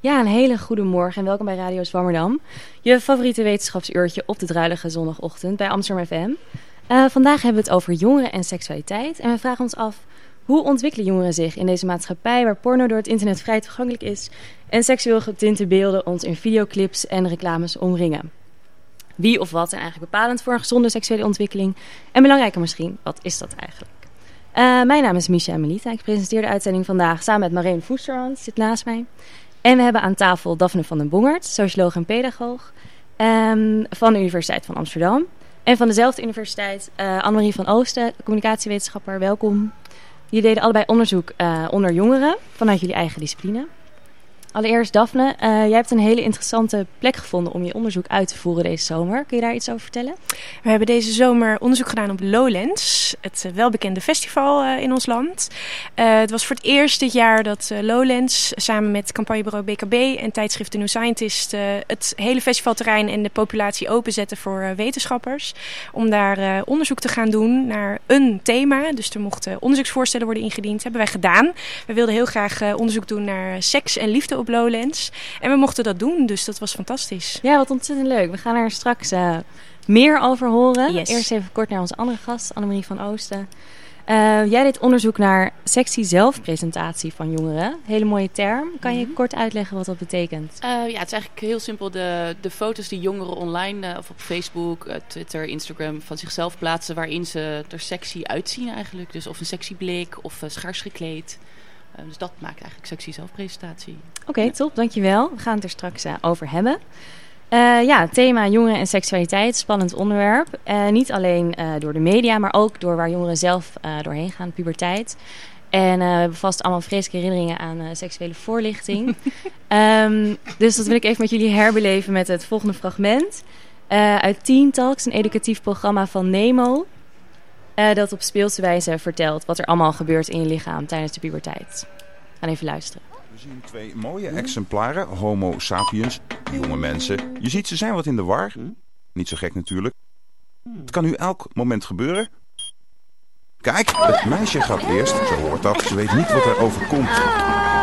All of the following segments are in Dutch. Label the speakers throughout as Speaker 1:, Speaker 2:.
Speaker 1: Ja, een hele goede morgen en welkom bij Radio Zwammerdam. Je favoriete wetenschapsuurtje op de druilige zondagochtend bij Amsterdam FM. Eh, vandaag hebben we het over jongeren en seksualiteit. En we vragen ons af, hoe ontwikkelen jongeren zich in deze maatschappij... waar porno door het internet vrij toegankelijk is... en seksueel getinte beelden ons in videoclips en reclames omringen? Wie of wat zijn eigenlijk bepalend voor een gezonde seksuele ontwikkeling? En belangrijker misschien, wat is dat eigenlijk? Uh, mijn naam is Misha Melita. Ik presenteer de uitzending vandaag samen met Marijn Voesterhand, zit naast mij. En we hebben aan tafel Daphne van den Bongert, socioloog en pedagoog um, van de Universiteit van Amsterdam. En van dezelfde universiteit uh, Annemarie van Oosten, communicatiewetenschapper. Welkom. Jullie deden allebei onderzoek uh, onder jongeren vanuit jullie eigen discipline. Allereerst Daphne, uh, jij hebt een hele interessante plek gevonden om je onderzoek uit te voeren deze zomer. Kun je daar iets over vertellen?
Speaker 2: We hebben deze zomer onderzoek gedaan op Lowlands, het uh, welbekende festival uh, in ons land. het was voor het eerst dit jaar dat Lowlands samen met campagnebureau BKB en tijdschrift The New Scientist het hele festivalterrein en de populatie openzetten voor wetenschappers. Om daar onderzoek te gaan doen naar een thema. Dus er mochten onderzoeksvoorstellen worden ingediend. Dat hebben wij gedaan. We wilden heel graag onderzoek doen naar seks en liefde op Lowlands. En we mochten dat doen, dus dat was fantastisch.
Speaker 1: Ja, wat ontzettend leuk. We gaan er straks uh, meer over horen. Yes. Eerst even kort naar onze andere gast, Annemarie van Oosten. Uh, jij deed onderzoek naar sexy zelfpresentatie van jongeren. Hele mooie term. Kan je mm -hmm. kort uitleggen wat dat betekent?
Speaker 3: Uh, ja, het is eigenlijk heel simpel. De, de foto's die jongeren online uh, of op Facebook, Twitter, Instagram van zichzelf plaatsen... waarin ze er sexy uitzien eigenlijk. Dus of een sexy blik of schaars gekleed. Uh, dus dat maakt eigenlijk sexy zelfpresentatie.
Speaker 1: Oké, okay, ja. top, dankjewel. We gaan het er straks uh, over hebben. Uh, ja, thema jongeren en seksualiteit, spannend onderwerp. niet alleen door de media, maar ook door waar jongeren zelf doorheen gaan, puberteit. En we hebben vast allemaal vreselijke herinneringen aan seksuele voorlichting. um, dus dat wil ik even met jullie herbeleven met het volgende fragment. uit Teen Talks, een educatief programma van Nemo. Uh, dat op speelse wijze vertelt wat er allemaal gebeurt in je lichaam tijdens de puberteit. Gaan even luisteren.
Speaker 4: We zien twee mooie exemplaren, homo sapiens, jonge mensen. Je ziet ze zijn wat in de war. Niet zo gek natuurlijk. Het kan nu elk moment gebeuren. Kijk, het meisje gaat eerst, zo hoort dat. Ze weet niet wat er overkomt.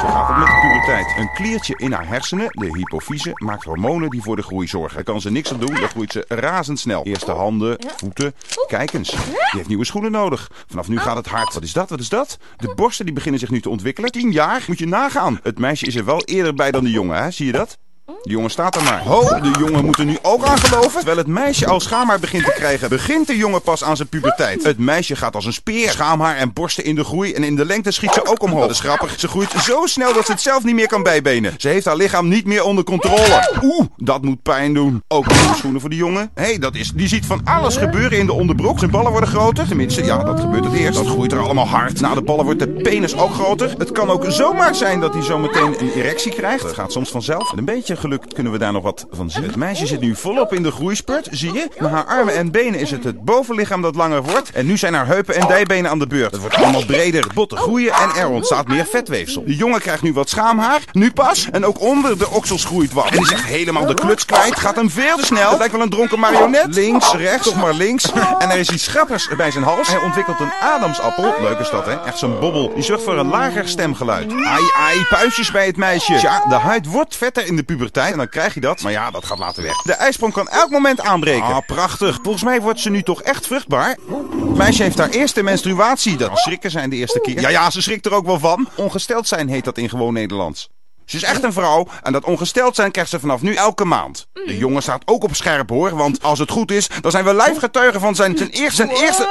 Speaker 4: Zo gaat het met de puberteit. Een kliertje in haar hersenen, de hypofyse, maakt hormonen die voor de groei zorgen. Daar kan ze niks aan doen, dan groeit ze razendsnel. Eerst de handen, voeten. Kijk eens, die heeft nieuwe schoenen nodig. Vanaf nu gaat het hard. Wat is dat, wat is dat? De borsten die beginnen zich nu te ontwikkelen. Tien jaar, moet je nagaan. Het meisje is er wel eerder bij dan de jongen, hè? Zie je dat? De jongen staat er maar. Ho, de jongen moet er nu ook aan geloven. Terwijl het meisje al schaamhaar begint te krijgen, begint de jongen pas aan zijn puberteit. Het meisje gaat als een speer. Schaamhaar en borsten in de groei en in de lengte schiet ze ook omhoog. Dat is grappig. Ze groeit zo snel dat ze het zelf niet meer kan bijbenen. Ze heeft haar lichaam niet meer onder controle. Oeh, dat moet pijn doen. Ook schoenen voor de jongen. Hé, hey, dat is, die ziet van alles gebeuren in de onderbroek. Zijn ballen worden groter. Tenminste, ja, dat gebeurt het eerst. Dat groeit er allemaal hard. Na de ballen wordt de penis ook groter. Het kan ook zomaar zijn dat hij zometeen een erectie krijgt. Dat gaat soms vanzelf. Een beetje geluk kunnen we daar nog wat van zien. Het meisje zit nu volop in de groeispurt, zie je? Met haar armen en benen is het het bovenlichaam dat langer wordt. En nu zijn haar heupen en dijbenen aan de beurt. Het wordt allemaal breder, botten groeien en er ontstaat meer vetweefsel. De jongen krijgt nu wat schaamhaar, nu pas. En ook onder de oksels groeit wat. En die zegt helemaal de kluts kwijt, gaat hem veel te snel. Het lijkt wel een dronken marionet. Links, rechts, toch maar links. En er is iets schrappers bij zijn hals. Hij ontwikkelt een adamsappel. Leuk is dat, hè? Echt zo'n bobbel. Die zorgt voor een lager stemgeluid. Ai, ai, puistjes bij het meisje. Ja, de huid wordt vetter in de puberteit. En dan krijg je dat. Maar ja, dat gaat later weg. De ijsprong kan elk moment aanbreken. Ah, prachtig. Volgens mij wordt ze nu toch echt vruchtbaar. Het meisje heeft haar eerste menstruatie. Dat schrikken zijn de eerste keer. Ja, ja, ze schrikt er ook wel van. Ongesteld zijn heet dat in gewoon Nederlands. Ze is echt een vrouw en dat ongesteld zijn krijgt ze vanaf nu elke maand. De jongen staat ook op scherp hoor, want als het goed is, dan zijn we live getuigen van zijn, zijn, eerste, zijn eerste...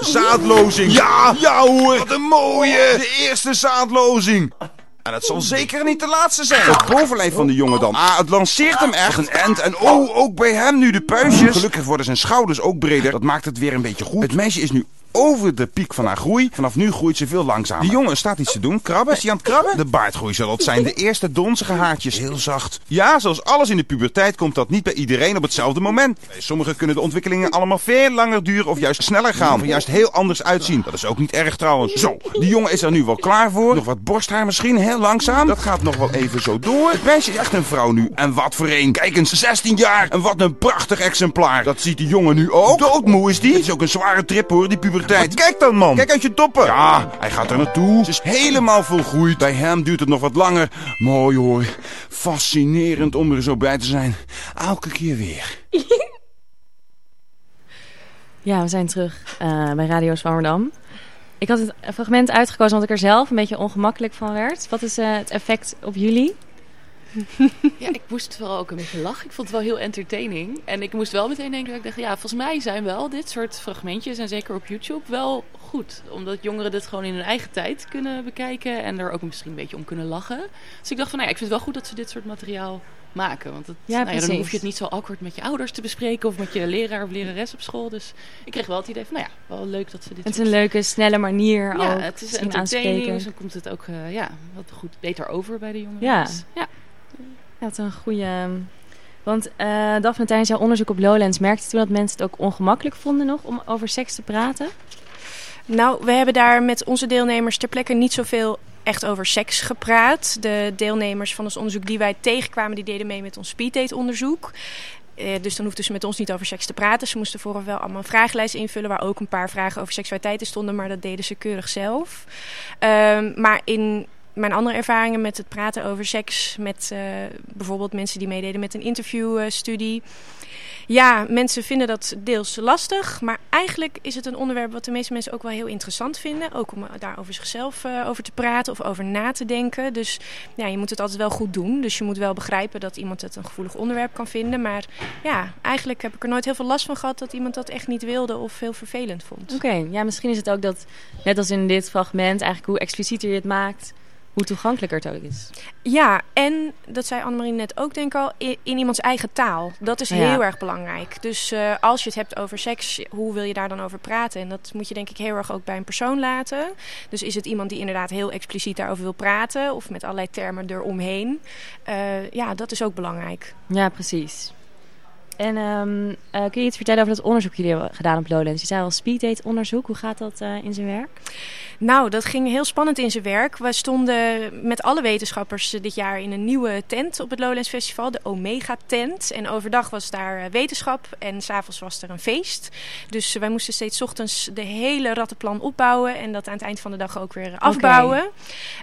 Speaker 4: Zaadlozing. Ja, ja hoor. Wat een mooie. De eerste zaadlozing. En het zal zeker niet de laatste zijn. Het bovenlijf van de jongen dan. Ah, het lanceert hem echt. Een end. En oh, ook bij hem nu de puistjes. Gelukkig worden zijn schouders ook breder. Dat maakt het weer een beetje goed. Het meisje is nu over de piek van haar groei. Vanaf nu groeit ze veel langzamer. Die jongen staat iets te doen. Krabben? Is hij aan het krabben? De baardgroei zal het zijn. De eerste donzige haartjes. Heel zacht. Ja, zoals alles in de puberteit komt dat niet bij iedereen op hetzelfde moment. Bij sommigen kunnen de ontwikkelingen allemaal veel langer duren of juist sneller gaan. Of juist heel anders uitzien. Dat is ook niet erg trouwens. Zo, die jongen is er nu wel klaar voor. Nog wat borsthaar misschien, heel langzaam. Dat gaat nog wel even zo door. Het meisje is echt een vrouw nu. En wat voor een. Kijk eens, 16 jaar. En wat een prachtig exemplaar. Dat ziet die jongen nu ook. Doodmoe is die. Het is ook een zware trip hoor, die puberteit. Kijk dan man. Kijk uit je toppen. Ja, hij gaat er naartoe. Ze is helemaal volgroeid. Bij hem duurt het nog wat langer. Mooi hoor. Fascinerend om er zo bij te zijn. Elke keer weer.
Speaker 1: Ja, we zijn terug uh, bij Radio Zwammerdam. Ik had het fragment uitgekozen omdat ik er zelf een beetje ongemakkelijk van werd. Wat is uh, het effect op jullie?
Speaker 3: Ja, ik moest wel ook een beetje lachen. Ik vond het wel heel entertaining. En ik moest wel meteen denken, dat ik dacht, ja, volgens mij zijn wel dit soort fragmentjes, en zeker op YouTube, wel goed. Omdat jongeren dit gewoon in hun eigen tijd kunnen bekijken en er ook misschien een beetje om kunnen lachen. Dus ik dacht van, nou ja, ik vind het wel goed dat ze dit soort materiaal maken. Want het, ja, nou ja, dan hoef je het niet zo awkward met je ouders te bespreken of met je leraar of lerares op school. Dus ik kreeg wel het idee van, nou ja, wel leuk dat ze dit
Speaker 1: Het is een leuke, snelle manier
Speaker 3: Ja, het is entertaining, dus dan komt het ook uh, ja, wat goed, beter over bij de jongeren.
Speaker 1: Ja. Dus, ja. Ja, het is een goede... Want uh, Daphne, tijdens jouw onderzoek op Lowlands merkte toen dat mensen het ook ongemakkelijk vonden nog om over seks te praten?
Speaker 2: Nou, we hebben daar met onze deelnemers ter plekke niet zoveel echt over seks gepraat. De deelnemers van ons onderzoek die wij tegenkwamen, die deden mee met ons speeddate onderzoek. Eh, dus dan hoefden ze met ons niet over seks te praten. Ze moesten vooraf wel allemaal een vragenlijst invullen... waar ook een paar vragen over seksualiteit in stonden... maar dat deden ze keurig zelf. Um, maar in mijn andere ervaringen met het praten over seks... met uh, bijvoorbeeld mensen die meededen met een interviewstudie... Ja, mensen vinden dat deels lastig. Maar eigenlijk is het een onderwerp wat de meeste mensen ook wel heel interessant vinden. Ook om daar over zichzelf uh, over te praten of over na te denken. Dus ja, je moet het altijd wel goed doen. Dus je moet wel begrijpen dat iemand het een gevoelig onderwerp kan vinden. Maar ja, eigenlijk heb ik er nooit heel veel last van gehad dat iemand dat echt niet wilde of heel vervelend vond.
Speaker 1: Oké, ja, misschien is het ook dat, net als in dit fragment, eigenlijk hoe explicieter je het maakt hoe toegankelijker het ook is.
Speaker 2: Ja, en dat zei Annemarie net ook, denk ik al, in, in iemands eigen taal. Dat is heel erg belangrijk. Dus uh, als je het hebt over seks, hoe wil je daar dan over praten? En dat moet je denk ik heel erg ook bij een persoon laten. Dus is het iemand die inderdaad heel expliciet daarover wil praten, of met allerlei termen eromheen? Uh, ja, dat is ook belangrijk.
Speaker 1: Ja, precies. En um, uh, kun je iets vertellen over dat onderzoek jullie hebben gedaan op Lowlands? Je zei al speeddate onderzoek. Hoe gaat dat in zijn werk?
Speaker 2: Nou, dat ging heel spannend in zijn werk. We stonden met alle wetenschappers dit jaar in een nieuwe tent op het Lowlands Festival, de Omega Tent. En overdag was daar eh, wetenschap en s'avonds was er een feest. Dus wij moesten steeds ochtends de hele rattenplan opbouwen en dat aan het eind van de dag ook weer afbouwen.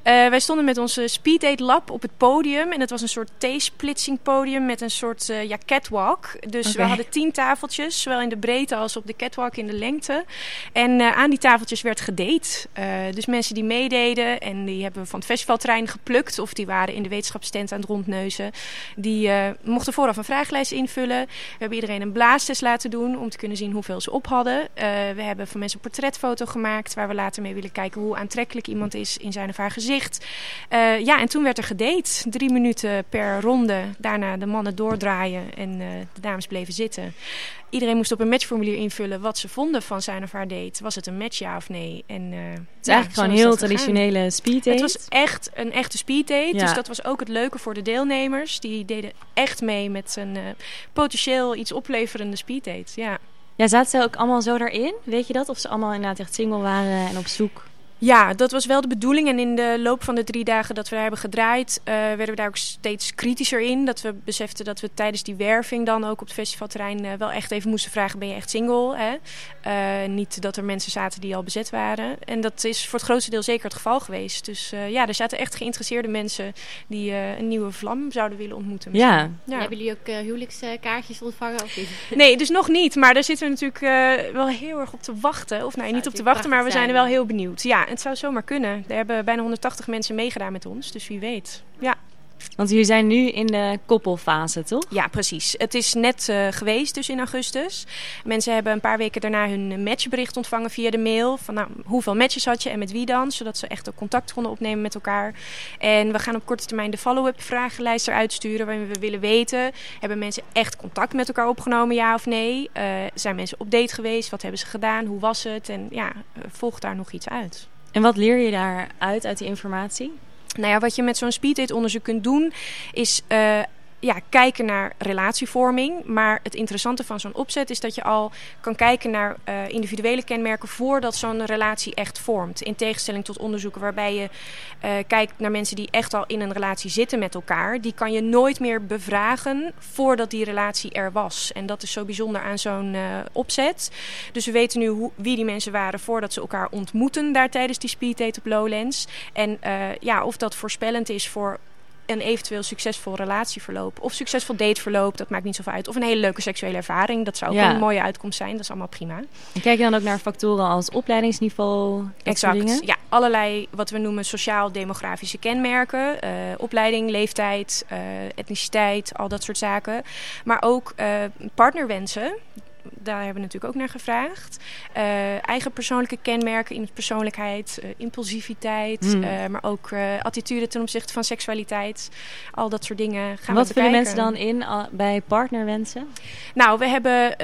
Speaker 2: Okay. Uh, wij stonden met onze Speeddate Lab op het podium en het was een soort T-splitsing podium met een soort ja, catwalk. Dus okay. we hadden tien tafeltjes, zowel in de breedte als op de catwalk in de lengte. En uh, aan die tafeltjes werd gedate. Uh, dus mensen die meededen en die hebben we van het festivalterrein geplukt of die waren in de wetenschapstent aan het rondneuzen. Die uh, mochten vooraf een vragenlijst invullen. We hebben iedereen een blaastest laten doen om te kunnen zien hoeveel ze op hadden. Uh, we hebben van mensen een portretfoto gemaakt waar we later mee willen kijken hoe aantrekkelijk iemand is in zijn of haar gezicht. ja, en toen werd er gedate. Drie minuten per ronde. Daarna de mannen doordraaien en de dames bleven zitten. Iedereen moest op een matchformulier invullen wat ze vonden van zijn of haar date. Was het een match, ja of nee? En, uh, het
Speaker 1: is ja, eigenlijk gewoon heel traditionele speeddate.
Speaker 2: Het was echt een echte speeddate. Ja. Dus dat was ook het leuke voor de deelnemers. Die deden echt mee met een uh, potentieel iets opleverende speeddate. Ja.
Speaker 1: ja, zaten ze ook allemaal zo daarin? Weet je dat? Of ze allemaal inderdaad echt single waren en op zoek?
Speaker 2: Ja, dat was wel de bedoeling. En in de loop van de drie dagen dat we daar hebben gedraaid, uh, werden we daar ook steeds kritischer in. Dat we beseften dat we tijdens die werving dan ook op het festivalterrein uh, wel echt even moesten vragen: ben je echt single? Hè? Uh, niet dat er mensen zaten die al bezet waren. En dat is voor het grootste deel zeker het geval geweest. Dus ja, er zaten echt geïnteresseerde mensen die een nieuwe vlam zouden willen ontmoeten.
Speaker 1: Ja.
Speaker 5: ja. Hebben jullie ook huwelijkskaartjes ontvangen of niet?
Speaker 2: Nee, dus nog niet. Maar daar zitten we natuurlijk wel heel erg op te wachten. Of nee, niet op te wachten, maar we zijn er wel heel benieuwd. Ja, het zou zomaar kunnen. Er hebben bijna 180 mensen meegedaan met ons, dus wie weet. Ja.
Speaker 1: Want jullie zijn nu in de koppelfase, toch?
Speaker 2: Ja, precies. Het is net uh, geweest, dus in augustus. Mensen hebben een paar weken daarna hun matchbericht ontvangen via de mail. Van nou, hoeveel matches had je en met wie dan? Zodat ze echt ook contact konden opnemen met elkaar. En we gaan op korte termijn de follow-up vragenlijst eruit sturen. Waarin we willen weten, hebben mensen echt contact met elkaar opgenomen, ja of nee? Uh, zijn mensen op date geweest? Wat hebben ze gedaan? Hoe was het? En ja, volgt daar nog iets uit.
Speaker 1: En wat leer je daaruit, uit die informatie?
Speaker 2: Nou ja, wat je met zo'n speeddate onderzoek kunt doen, is uh, ja, kijken naar relatievorming. Maar het interessante van zo'n opzet is dat je al kan kijken naar uh, individuele kenmerken voordat zo'n relatie echt vormt. In tegenstelling tot onderzoeken waarbij je uh, kijkt naar mensen die echt al in een relatie zitten met elkaar. Die kan je nooit meer bevragen voordat die relatie er was. En dat is zo bijzonder aan zo'n uh, opzet. Dus we weten nu wie die mensen waren voordat ze elkaar ontmoeten daar tijdens die speeddate op Lowlands. En ja, of dat voorspellend is voor een eventueel succesvol relatieverloop of succesvol dateverloop, dat maakt niet zoveel uit. Of een hele leuke seksuele ervaring, dat zou ook ja. een mooie uitkomst zijn. Dat is allemaal prima.
Speaker 1: En kijk je dan ook naar factoren als opleidingsniveau?
Speaker 2: exact. Ja, allerlei wat we noemen sociaal-demografische kenmerken, uh, opleiding, leeftijd, uh, etniciteit, al dat soort zaken. Maar ook uh, partnerwensen daar hebben we natuurlijk ook naar gevraagd. Uh, eigen persoonlijke kenmerken in persoonlijkheid, uh, impulsiviteit, mm. uh, maar ook attitude ten opzichte van seksualiteit. Al dat soort dingen gaan
Speaker 1: Wat
Speaker 2: we
Speaker 1: vullen mensen dan in bij partnerwensen?
Speaker 2: Nou, we hebben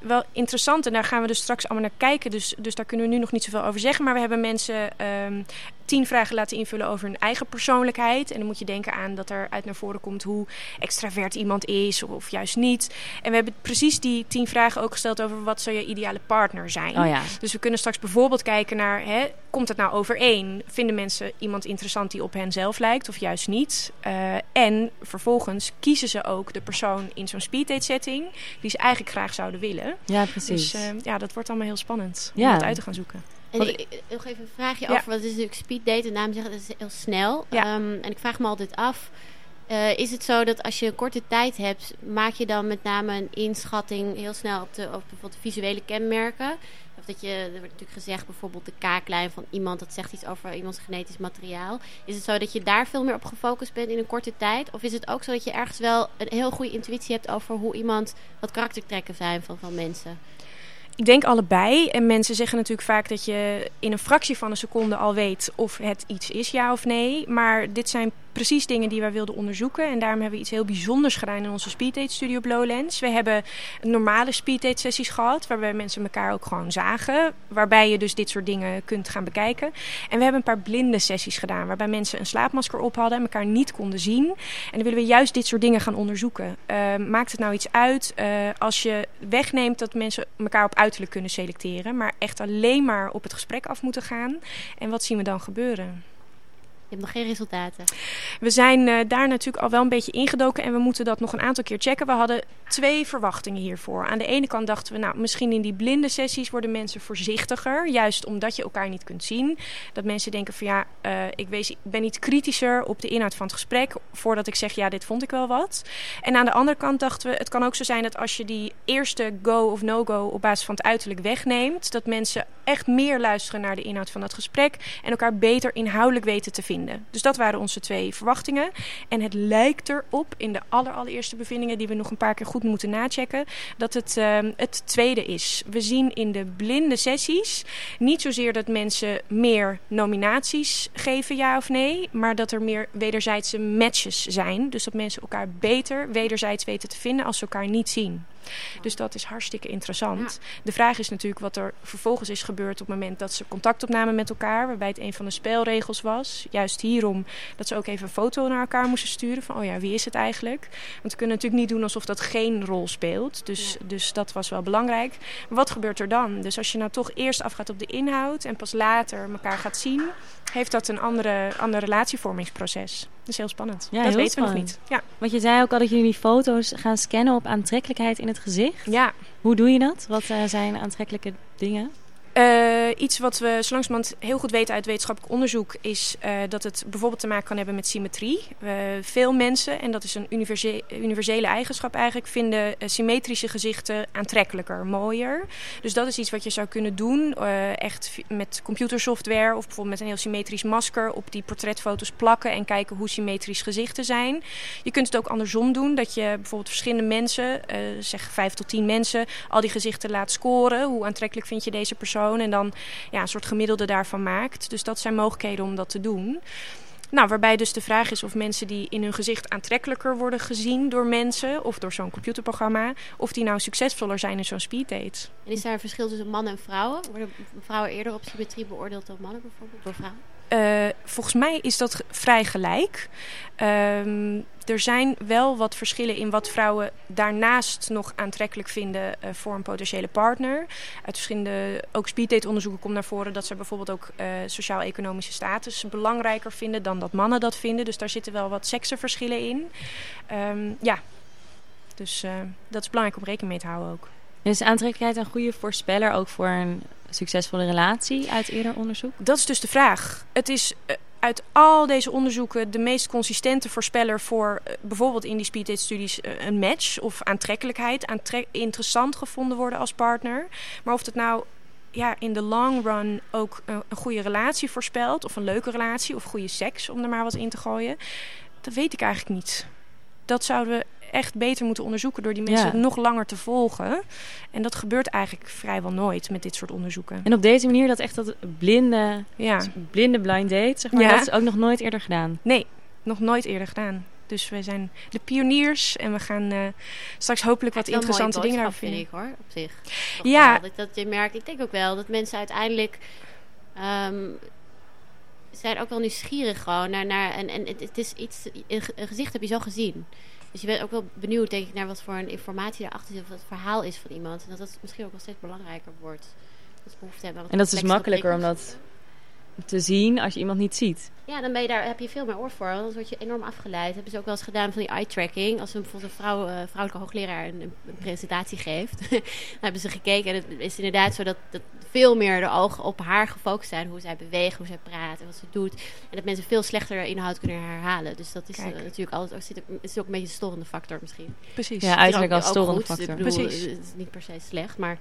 Speaker 2: wel interessant, en daar gaan we dus straks allemaal naar kijken. Dus, dus daar kunnen we nu nog niet zoveel over zeggen. Maar we hebben mensen um, tien vragen laten invullen over hun eigen persoonlijkheid. En dan moet je denken aan dat er uit naar voren komt hoe extravert iemand is of juist niet. En we hebben precies die tien vragen ook gesteld over wat zou je ideale partner zijn.
Speaker 1: Oh ja.
Speaker 2: Dus we kunnen straks bijvoorbeeld kijken naar, hè, komt het nou overeen? Vinden mensen iemand interessant die op hen zelf lijkt of juist niet? Uh, en vervolgens kiezen ze ook de persoon in zo'n speeddate setting die ze eigenlijk graag zouden willen.
Speaker 1: Ja, precies.
Speaker 2: Dus uh, ja, dat wordt allemaal heel spannend om ja. dat uit te gaan zoeken.
Speaker 5: En ik, nog even een vraagje ja. over, wat is natuurlijk speed date, de naam zegt, dat is heel snel.
Speaker 2: Ja.
Speaker 5: Um, en ik vraag me altijd af, uh, is het zo dat als je een korte tijd hebt, maak je dan met name een inschatting heel snel op, de, op bijvoorbeeld de visuele kenmerken? Of dat je, er wordt natuurlijk gezegd, bijvoorbeeld de kaaklijn van iemand, dat zegt iets over iemands genetisch materiaal. Is het zo dat je daar veel meer op gefocust bent in een korte tijd? Of is het ook zo dat je ergens wel een heel goede intuïtie hebt over hoe iemand, wat karaktertrekken zijn van, van mensen?
Speaker 2: Ik denk allebei. En mensen zeggen natuurlijk vaak dat je in een fractie van een seconde al weet of het iets is, ja of nee. Maar dit zijn precies dingen die wij wilden onderzoeken. En daarom hebben we iets heel bijzonders gedaan in onze speeddate studio op. We hebben normale speeddate sessies gehad, waarbij mensen elkaar ook gewoon zagen. Waarbij je dus dit soort dingen kunt gaan bekijken. En we hebben een paar blinde sessies gedaan, waarbij mensen een slaapmasker op hadden en elkaar niet konden zien. En dan willen we juist dit soort dingen gaan onderzoeken. Uh, maakt het nou iets uit uh, als je wegneemt dat mensen elkaar op uiterlijk kunnen selecteren, maar echt alleen maar op het gesprek af moeten gaan? En wat zien we dan gebeuren?
Speaker 5: Je hebt nog geen resultaten.
Speaker 2: We zijn uh, daar natuurlijk al wel een beetje ingedoken en we moeten dat nog een aantal keer checken. We hadden twee verwachtingen hiervoor. Aan de ene kant dachten we, nou, misschien in die blinde sessies worden mensen voorzichtiger, juist omdat je elkaar niet kunt zien. Dat mensen denken van ja, uh, ik, wees, ben iets kritischer op de inhoud van het gesprek voordat ik zeg ja, dit vond ik wel wat. En aan de andere kant dachten we, het kan ook zo zijn dat als je die eerste go of no-go op basis van het uiterlijk wegneemt, dat mensen echt meer luisteren naar de inhoud van dat gesprek en elkaar beter inhoudelijk weten te vinden. Dus dat waren onze twee verwachtingen. En het lijkt erop in de allerallereerste bevindingen, die we nog een paar keer goed moeten nachecken, dat het uh, het tweede is. We zien in de blinde sessies niet zozeer dat mensen meer nominaties geven, ja of nee, maar dat er meer wederzijdse matches zijn. Dus dat mensen elkaar beter wederzijds weten te vinden als ze elkaar niet zien. Dus dat is hartstikke interessant. Ja. De vraag is natuurlijk wat er vervolgens is gebeurd op het moment dat ze contact opnamen met elkaar. Waarbij het een van de spelregels was. Juist hierom dat ze ook even een foto naar elkaar moesten sturen. Van oh ja, wie is het eigenlijk? Want we kunnen natuurlijk niet doen alsof dat geen rol speelt. Dus, ja. dus dat was wel belangrijk. Maar wat gebeurt er dan? Dus als je nou toch eerst afgaat op de inhoud en pas later elkaar gaat zien heeft dat een andere, ander relatievormingsproces. Dat is heel spannend.
Speaker 1: Ja,
Speaker 2: dat
Speaker 1: heel
Speaker 2: weten
Speaker 1: spannend.
Speaker 2: we nog niet. Ja.
Speaker 1: Want je zei ook al dat jullie die foto's gaan scannen op aantrekkelijkheid in het gezicht.
Speaker 2: Ja.
Speaker 1: Hoe doe je dat? Wat uh, zijn aantrekkelijke dingen?
Speaker 2: Uh, iets wat we zo heel goed weten uit wetenschappelijk onderzoek is uh, dat het bijvoorbeeld te maken kan hebben met symmetrie. Uh, veel mensen, en dat is een universe universele eigenschap eigenlijk, vinden symmetrische gezichten aantrekkelijker, mooier. Dus dat is iets wat je zou kunnen doen, echt met computersoftware of bijvoorbeeld met een heel symmetrisch masker op die portretfoto's plakken en kijken hoe symmetrisch gezichten zijn. Je kunt het ook andersom doen, dat je bijvoorbeeld verschillende mensen, zeg vijf tot tien mensen, al die gezichten laat scoren. Hoe aantrekkelijk vind je deze persoon? En dan ja, een soort gemiddelde daarvan maakt. Dus dat zijn mogelijkheden om dat te doen. Nou, waarbij dus de vraag is of mensen die in hun gezicht aantrekkelijker worden gezien door mensen of door zo'n computerprogramma, of die nou succesvoller zijn in zo'n speeddate.
Speaker 5: En is daar een verschil tussen mannen en vrouwen? Worden vrouwen eerder op symmetrie beoordeeld dan mannen bijvoorbeeld, door vrouwen?
Speaker 2: Uh, volgens mij is dat vrij gelijk. Uh, er zijn wel wat verschillen in wat vrouwen daarnaast nog aantrekkelijk vinden uh, voor een potentiële partner. Uit verschillende, ook speeddate onderzoeken komt naar voren dat ze bijvoorbeeld ook uh, sociaal-economische status belangrijker vinden dan dat mannen dat vinden. Dus daar zitten wel wat seksenverschillen in. Um, ja, dus dat is belangrijk om rekening mee te houden ook.
Speaker 1: Is aantrekkelijkheid een goede voorspeller ook voor een succesvolle relatie uit eerder onderzoek?
Speaker 2: Dat is dus de vraag. Het is uh, uit al deze onderzoeken de meest consistente voorspeller voor uh, bijvoorbeeld in die speeddate studies uh, een match of aantrekkelijkheid, aantrek interessant gevonden worden als partner. Maar of het nou ja, in de long run ook een, een goede relatie voorspelt, of een leuke relatie, of goede seks, om er maar wat in te gooien, dat weet ik eigenlijk niet. Dat zouden we echt beter moeten onderzoeken door die mensen ja. nog langer te volgen. En dat gebeurt eigenlijk vrijwel nooit met dit soort onderzoeken.
Speaker 1: En op deze manier dat echt dat blinde, ja. blinde blind date, zeg maar, ja. dat is ook nog nooit eerder gedaan?
Speaker 2: Nee, nog nooit eerder gedaan. Dus wij zijn de pioniers en we gaan uh, straks hopelijk wat interessante dingen
Speaker 5: daarover vinden. ik hoor, op zich. ja. dat, dat je merkt, ik denk ook wel dat mensen uiteindelijk... Um, zijn ook wel nieuwsgierig gewoon naar, naar en, en het, het is iets, een gezicht heb je zo gezien. Dus je bent ook wel benieuwd, denk ik, naar wat voor een informatie daarachter zit, of het verhaal is van iemand. En dat dat misschien ook wel steeds belangrijker wordt. Dat behoefte hebben
Speaker 1: en dat is dus makkelijker om dat te zien als je iemand niet ziet.
Speaker 5: Ja, dan ben je daar, heb je veel meer oor voor. Want dan word je enorm afgeleid. hebben ze ook wel eens gedaan van die eye-tracking. Als een, bijvoorbeeld een vrouw, uh, vrouwelijke hoogleraar een, een, presentatie geeft. dan hebben ze gekeken. En het is inderdaad zo dat, dat veel meer de ogen op haar gefocust zijn. Hoe zij beweegt, hoe zij praat en wat ze doet. En dat mensen veel slechter inhoud kunnen herhalen. Dus dat is uh, natuurlijk altijd zit ook, is ook een beetje een storende factor misschien.
Speaker 2: Precies.
Speaker 1: Ja, uiterlijk als storende factor.
Speaker 5: Bedoel, Precies. Het is niet per se slecht, maar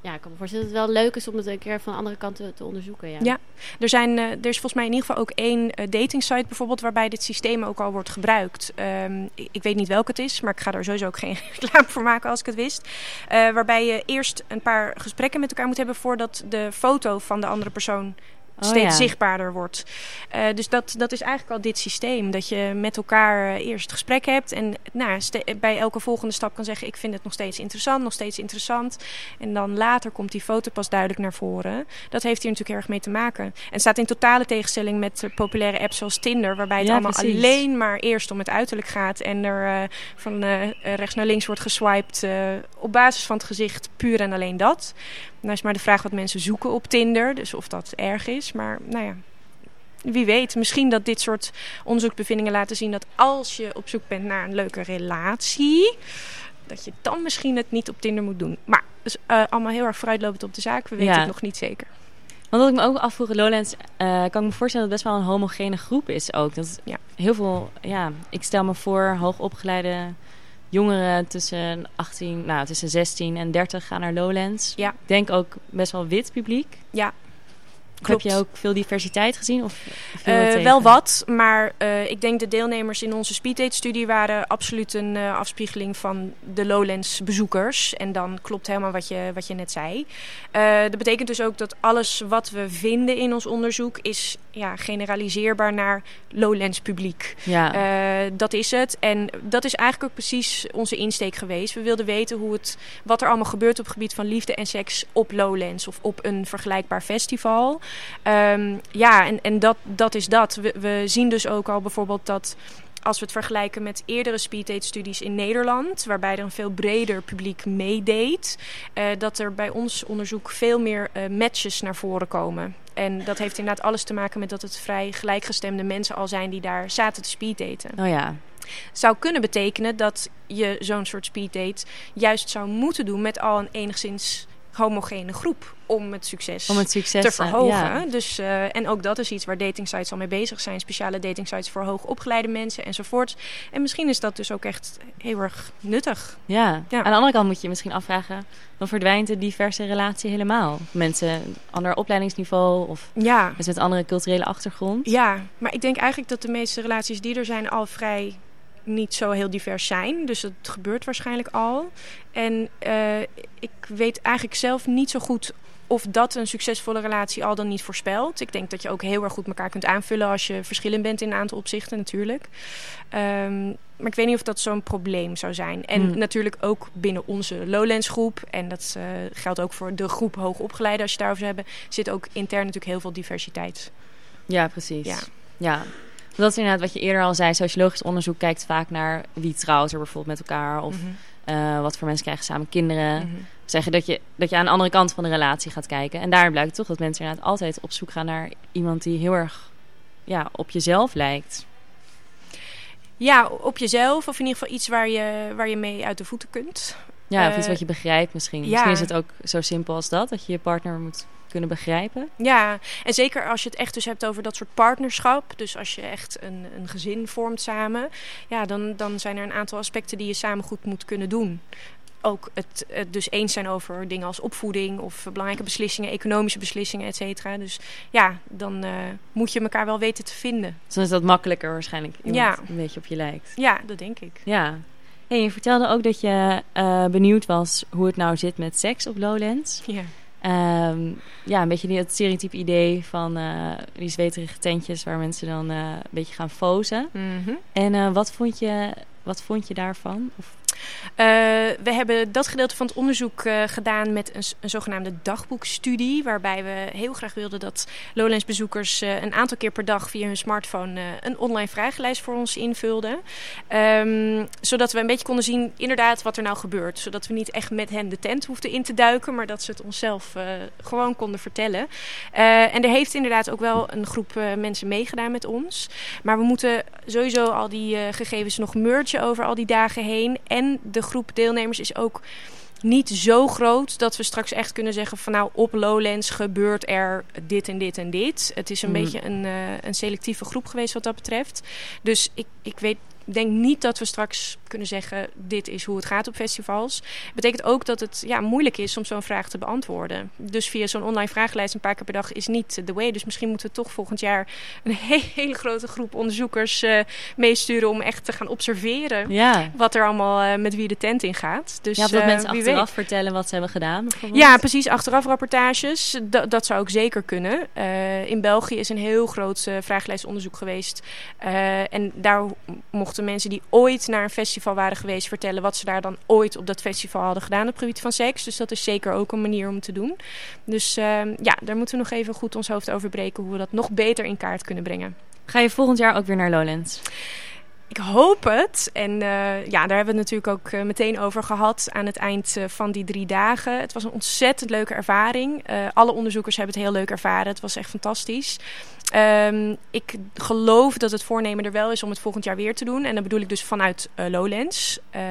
Speaker 5: ja, ik kan me voorstellen dat het wel leuk is om het een keer van de andere kant te, onderzoeken. Ja,
Speaker 2: ja er, zijn, uh, er is volgens mij in ieder geval ook één uh, dating site bijvoorbeeld waarbij dit systeem ook al wordt gebruikt. Um, ik, weet niet welke het is, maar ik ga er sowieso ook geen reclame voor maken als ik het wist. Uh, waarbij je eerst een paar gesprekken met elkaar moet hebben voordat de foto van de andere persoon oh, steeds ja. zichtbaarder wordt. Uh, dus dat, dat is eigenlijk al dit systeem. Dat je met elkaar eerst het gesprek hebt en nou, bij elke volgende stap kan zeggen: Ik vind het nog steeds interessant, nog steeds interessant. En dan later komt die foto pas duidelijk naar voren. Dat heeft hier natuurlijk erg mee te maken. En staat in totale tegenstelling met populaire apps zoals Tinder, waarbij het ja, allemaal precies. alleen maar eerst om het uiterlijk gaat en er uh, van uh, rechts naar links wordt geswiped op basis van het gezicht, puur en alleen dat. Nou is maar de vraag wat mensen zoeken op Tinder. Dus of dat erg is. Maar nou ja, wie weet. Misschien dat dit soort onderzoeksbevindingen laten zien dat als je op zoek bent naar een leuke relatie. Dat je dan misschien het niet op Tinder moet doen. Maar dus, uh, allemaal heel erg vooruitlopend op de zaak. We weten ja. het nog niet zeker.
Speaker 1: Want wat ik me ook afvroeg, Lowlands, uh, kan ik me voorstellen dat het best wel een homogene groep is ook. Dat ja. heel veel, ja, ik stel me voor, hoogopgeleide jongeren tussen 18, nou, tussen 16 en 30 gaan naar Lowlands.
Speaker 2: Ja.
Speaker 1: Ik denk ook best wel wit publiek.
Speaker 2: Ja.
Speaker 1: Klopt. Heb je ook veel diversiteit gezien? Of
Speaker 2: uh, wel wat, maar uh, ik denk de deelnemers in onze speeddate-studie waren absoluut een uh, afspiegeling van de Lowlands bezoekers. En dan klopt helemaal wat je, wat je net zei. dat betekent dus ook dat alles wat we vinden in ons onderzoek is ja, generaliseerbaar naar Lowlands publiek.
Speaker 1: Ja.
Speaker 2: dat is het. En dat is eigenlijk ook precies onze insteek geweest. We wilden weten hoe het, wat er allemaal gebeurt op het gebied van liefde en seks op Lowlands of op een vergelijkbaar festival. Um, ja, en, en dat, dat is dat. We, we zien dus ook al bijvoorbeeld dat als we het vergelijken met eerdere speeddate-studies in Nederland, waarbij er een veel breder publiek meedeed, uh, dat er bij ons onderzoek veel meer uh, matches naar voren komen. En dat heeft inderdaad alles te maken met dat het vrij gelijkgestemde mensen al zijn die daar zaten te speeddaten.
Speaker 1: Oh ja.
Speaker 2: Zou kunnen betekenen dat je zo'n soort speeddate juist zou moeten doen met al een enigszins homogene groep om het succes,
Speaker 1: Om het succes
Speaker 2: te
Speaker 1: eh,
Speaker 2: verhogen.
Speaker 1: ja.
Speaker 2: Dus, eh, en ook dat is iets waar datingsites al mee bezig zijn. Speciale datingsites voor hoogopgeleide mensen enzovoort. En misschien is dat dus ook echt heel erg nuttig.
Speaker 1: Ja.
Speaker 2: Ja.
Speaker 1: aan de andere kant moet je je misschien afvragen... dan verdwijnt de diverse relatie helemaal. Mensen ander opleidingsniveau of
Speaker 2: Ja,
Speaker 1: mensen met andere culturele achtergrond.
Speaker 2: ja, maar ik denk eigenlijk dat de meeste relaties die er zijn al vrij niet zo heel divers zijn. Dus dat gebeurt waarschijnlijk al. En eh, ik weet eigenlijk zelf niet zo goed of dat een succesvolle relatie al dan niet voorspelt. Ik denk dat je ook heel erg goed elkaar kunt aanvullen als je verschillend bent in een aantal opzichten natuurlijk. Ehm, maar ik weet niet of dat zo'n probleem zou zijn. En
Speaker 1: Hmm.
Speaker 2: natuurlijk ook binnen onze Lowlands groep. En dat eh, geldt ook voor de groep hoogopgeleide als je het daarover hebben. Zit ook intern natuurlijk heel veel diversiteit.
Speaker 1: Ja, precies.
Speaker 2: Ja.
Speaker 1: ja. Dat is inderdaad wat je eerder al zei. Sociologisch onderzoek kijkt vaak naar wie trouwt er bijvoorbeeld met elkaar. Of
Speaker 2: Mhm.
Speaker 1: eh, wat voor mensen krijgen samen kinderen.
Speaker 2: Mhm.
Speaker 1: Zeggen dat je, dat je aan de andere kant van de relatie gaat kijken. En daar blijkt toch dat mensen inderdaad altijd op zoek gaan naar iemand die heel erg ja, op jezelf lijkt.
Speaker 2: Ja, op jezelf of in ieder geval iets waar je, waar je mee uit de voeten kunt.
Speaker 1: Ja, of
Speaker 2: Eh,
Speaker 1: iets wat je begrijpt misschien.
Speaker 2: ja.
Speaker 1: Misschien is het ook zo simpel als dat. Dat je je partner moet kunnen begrijpen.
Speaker 2: Ja, en zeker als je het echt dus hebt over dat soort partnerschap. Dus als je echt een, een gezin vormt samen. Ja, dan, dan zijn er een aantal aspecten die je samen goed moet kunnen doen. Ook het, het dus eens zijn over dingen als opvoeding of belangrijke beslissingen, economische beslissingen, et cetera. Dus ja, dan eh, moet je elkaar wel weten te vinden.
Speaker 1: Dus dan is dat makkelijker waarschijnlijk. Iemand
Speaker 2: Ja.
Speaker 1: een beetje op je lijkt.
Speaker 2: Ja, dat denk ik.
Speaker 1: Ja. Hey, je vertelde ook dat je eh, benieuwd was hoe het nou zit met seks op Lowlands.
Speaker 2: Ja.
Speaker 1: Ehm, ja, een beetje die- het stereotype idee van eh, die zweterige tentjes waar mensen dan eh, een beetje gaan fozen.
Speaker 2: Mhm.
Speaker 1: En eh, wat, vond je, wat vond je daarvan? Of,
Speaker 2: we hebben dat gedeelte van het onderzoek eh, gedaan met een, een zogenaamde dagboekstudie. Waarbij we heel graag wilden dat Lowlands-bezoekers eh, een aantal keer per dag via hun smartphone eh, een online vragenlijst voor ons invulden. Ehm, zodat we een beetje konden zien inderdaad wat er nou gebeurt. Zodat we niet echt met hen de tent hoefden in te duiken, maar dat ze het onszelf eh, gewoon konden vertellen. Eh, en er heeft inderdaad ook wel een groep eh, mensen meegedaan met ons. Maar we moeten sowieso al die eh, gegevens nog mergen over al die dagen heen. En de groep deelnemers is ook niet zo groot dat we straks echt kunnen zeggen van nou op Lowlands gebeurt er dit en dit en dit. Het is een
Speaker 1: Mhm.
Speaker 2: beetje een, eh, een selectieve groep geweest wat dat betreft. Dus ik, ik weet denk niet dat we straks kunnen zeggen dit is hoe het gaat op festivals. Betekent ook dat het ja, moeilijk is om zo'n vraag te beantwoorden. Dus via zo'n online vragenlijst een paar keer per dag is niet de way. Dus misschien moeten we toch volgend jaar een he- hele grote groep onderzoekers eh, meesturen om echt te gaan observeren
Speaker 1: ja.
Speaker 2: wat er allemaal eh, met wie de tent in gaat. Dus
Speaker 1: ja, of dat
Speaker 2: eh,
Speaker 1: mensen achteraf
Speaker 2: weet.
Speaker 1: vertellen wat ze hebben gedaan.
Speaker 2: Ja, precies. Achteraf rapportages. Dat, dat zou ook zeker kunnen. In België is een heel groot vragenlijstonderzoek geweest. En daar mochten mensen die ooit naar een festival waren geweest vertellen wat ze daar dan ooit op dat festival hadden gedaan op het gebied van seks. Dus dat is zeker ook een manier om te doen. Dus eh, ja, daar moeten we nog even goed ons hoofd over breken hoe we dat nog beter in kaart kunnen brengen.
Speaker 1: Ga je volgend jaar ook weer naar Lowlands?
Speaker 2: Ik hoop het. En eh, ja, daar hebben we het natuurlijk ook eh, meteen over gehad aan het eind eh, van die drie dagen. Het was een ontzettend leuke ervaring. Alle onderzoekers hebben het heel leuk ervaren. Het was echt fantastisch. Ehm, ik geloof dat het voornemen er wel is om het volgend jaar weer te doen. En dan bedoel ik dus vanuit eh, Lowlands. Eh,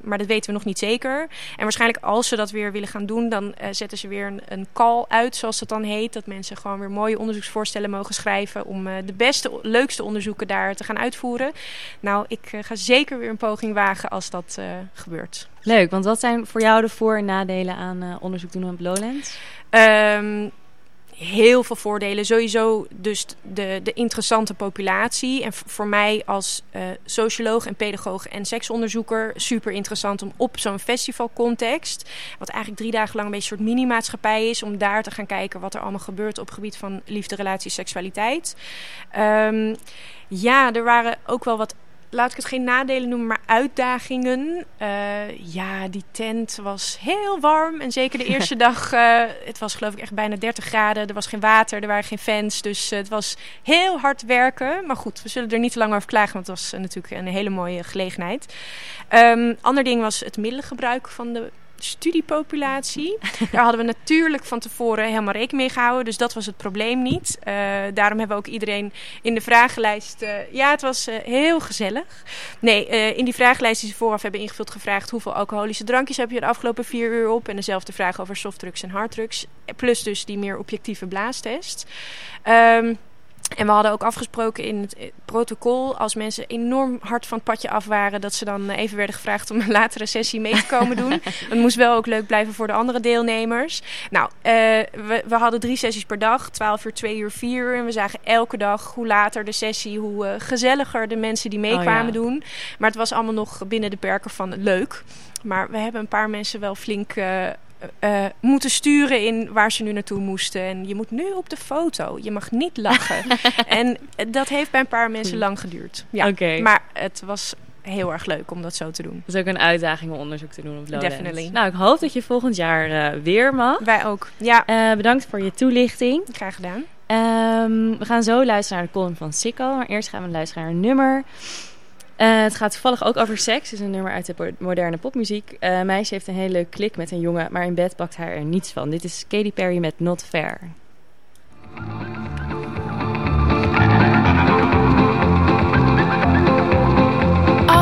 Speaker 2: maar dat weten we nog niet zeker. En waarschijnlijk als ze dat weer willen gaan doen, dan eh, zetten ze weer een, een call uit, zoals dat dan heet. Dat mensen gewoon weer mooie onderzoeksvoorstellen mogen schrijven om de beste, leukste onderzoeken daar te gaan uitvoeren. Nou, ik ga zeker weer een poging wagen als dat gebeurt.
Speaker 1: Leuk, want wat zijn voor jou de voor- en nadelen aan onderzoek doen op Lowlands?
Speaker 2: Ehm, heel veel voordelen. Sowieso dus de, de interessante populatie. En voor mij als eh, socioloog en pedagoog en seksonderzoeker super interessant om op zo'n festivalcontext, wat eigenlijk drie dagen lang een beetje een soort mini-maatschappij is, om daar te gaan kijken wat er allemaal gebeurt op het gebied van liefde, relatie, seksualiteit. Ehm, ja, er waren ook wel wat laat ik het geen nadelen noemen, maar uitdagingen. Eh, ja, die tent was heel warm. En zeker de eerste dag, eh, het was geloof ik echt bijna 30 graden. Er was geen water, er waren geen fans. Dus eh, het was heel hard werken. Maar goed, we zullen er niet te lang over klagen, want het was natuurlijk een hele mooie gelegenheid. Ehm ander ding was het middelengebruik van de studiepopulatie. Daar hadden we natuurlijk van tevoren helemaal rekening mee gehouden. Dus dat was het probleem niet. Uh, daarom hebben we ook iedereen in de vragenlijst... Uh, ja, het was uh, heel gezellig. Nee, in die vragenlijst die ze vooraf hebben ingevuld gevraagd... hoeveel alcoholische drankjes heb je de afgelopen vier uur op? En dezelfde vraag over softdrugs en harddrugs. Plus dus die meer objectieve blaastest. Um, en we hadden ook afgesproken in het eh, protocol, als mensen enorm hard van het padje af waren, dat ze dan eh, even werden gevraagd om een latere sessie mee te komen doen. Het moest wel ook leuk blijven voor de andere deelnemers. Nou, uh, we, we, hadden drie sessies per dag, 12 uur, 2 uur, 4 uur. En we zagen elke dag hoe later de sessie, hoe uh, gezelliger de mensen die meekwamen oh, ja. doen. Maar het was allemaal nog binnen de perken van leuk. Maar we hebben een paar mensen wel flink uh, moeten sturen in waar ze nu naartoe moesten. En je moet nu op de foto. Je mag niet lachen. en dat heeft bij een paar mensen lang geduurd. Ja.
Speaker 6: Okay.
Speaker 2: Maar het was heel erg leuk om dat zo te doen.
Speaker 6: Het is ook een uitdaging om onderzoek te doen op Lowlands.
Speaker 2: Definitely.
Speaker 6: Nou, ik hoop dat je volgend jaar uh, weer mag.
Speaker 2: Wij ook, ja.
Speaker 6: Uh, bedankt voor je toelichting.
Speaker 2: Graag gedaan.
Speaker 6: Um, we gaan zo luisteren naar de column van Sikko. Maar eerst gaan we luisteren naar een nummer. Uh, het gaat toevallig ook over seks. Het is een nummer uit de moderne popmuziek. Uh, meisje heeft een hele klik met een jongen, maar in bed pakt haar er niets van. Dit is Katy Perry met Not Fair.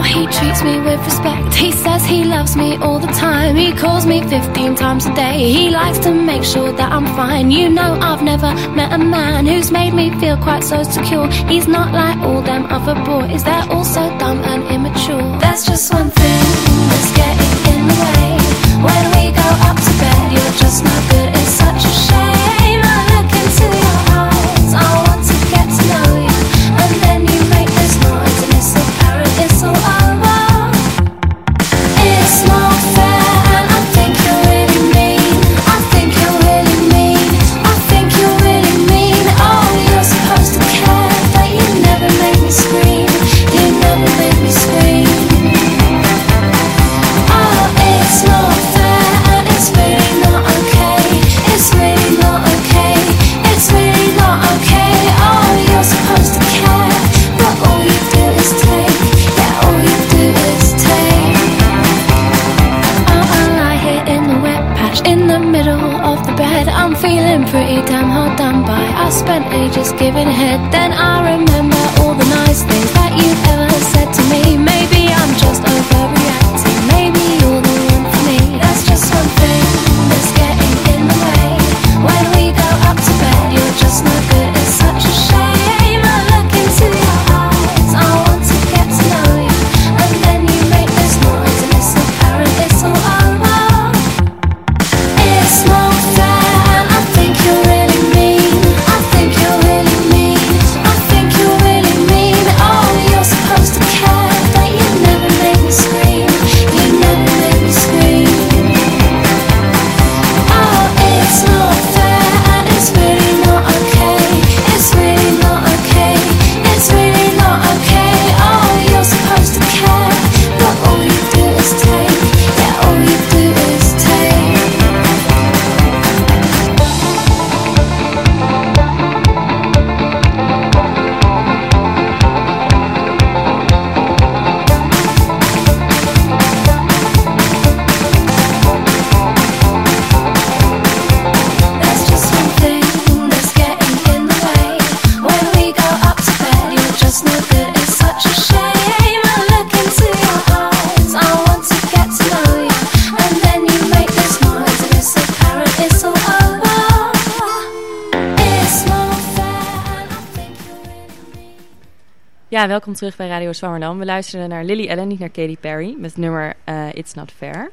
Speaker 6: He treats me with respect. He says he loves me all the time. He calls me 15 times a day. He likes to make sure that I'm fine. You know, I've never met a man who's made me feel quite so secure. He's not like all them other boys, they're all so dumb and immature. There's just one thing that's getting in the way. When we go up to bed, you're just not good. It's such a shame. Spent ages giving head, then I remember all the nice things that you've ever said to me. Maybe I'm just terug bij Radio Zwammerdam. We luisteren naar Lily Allen, niet naar Katy Perry, met het nummer uh, It's Not Fair.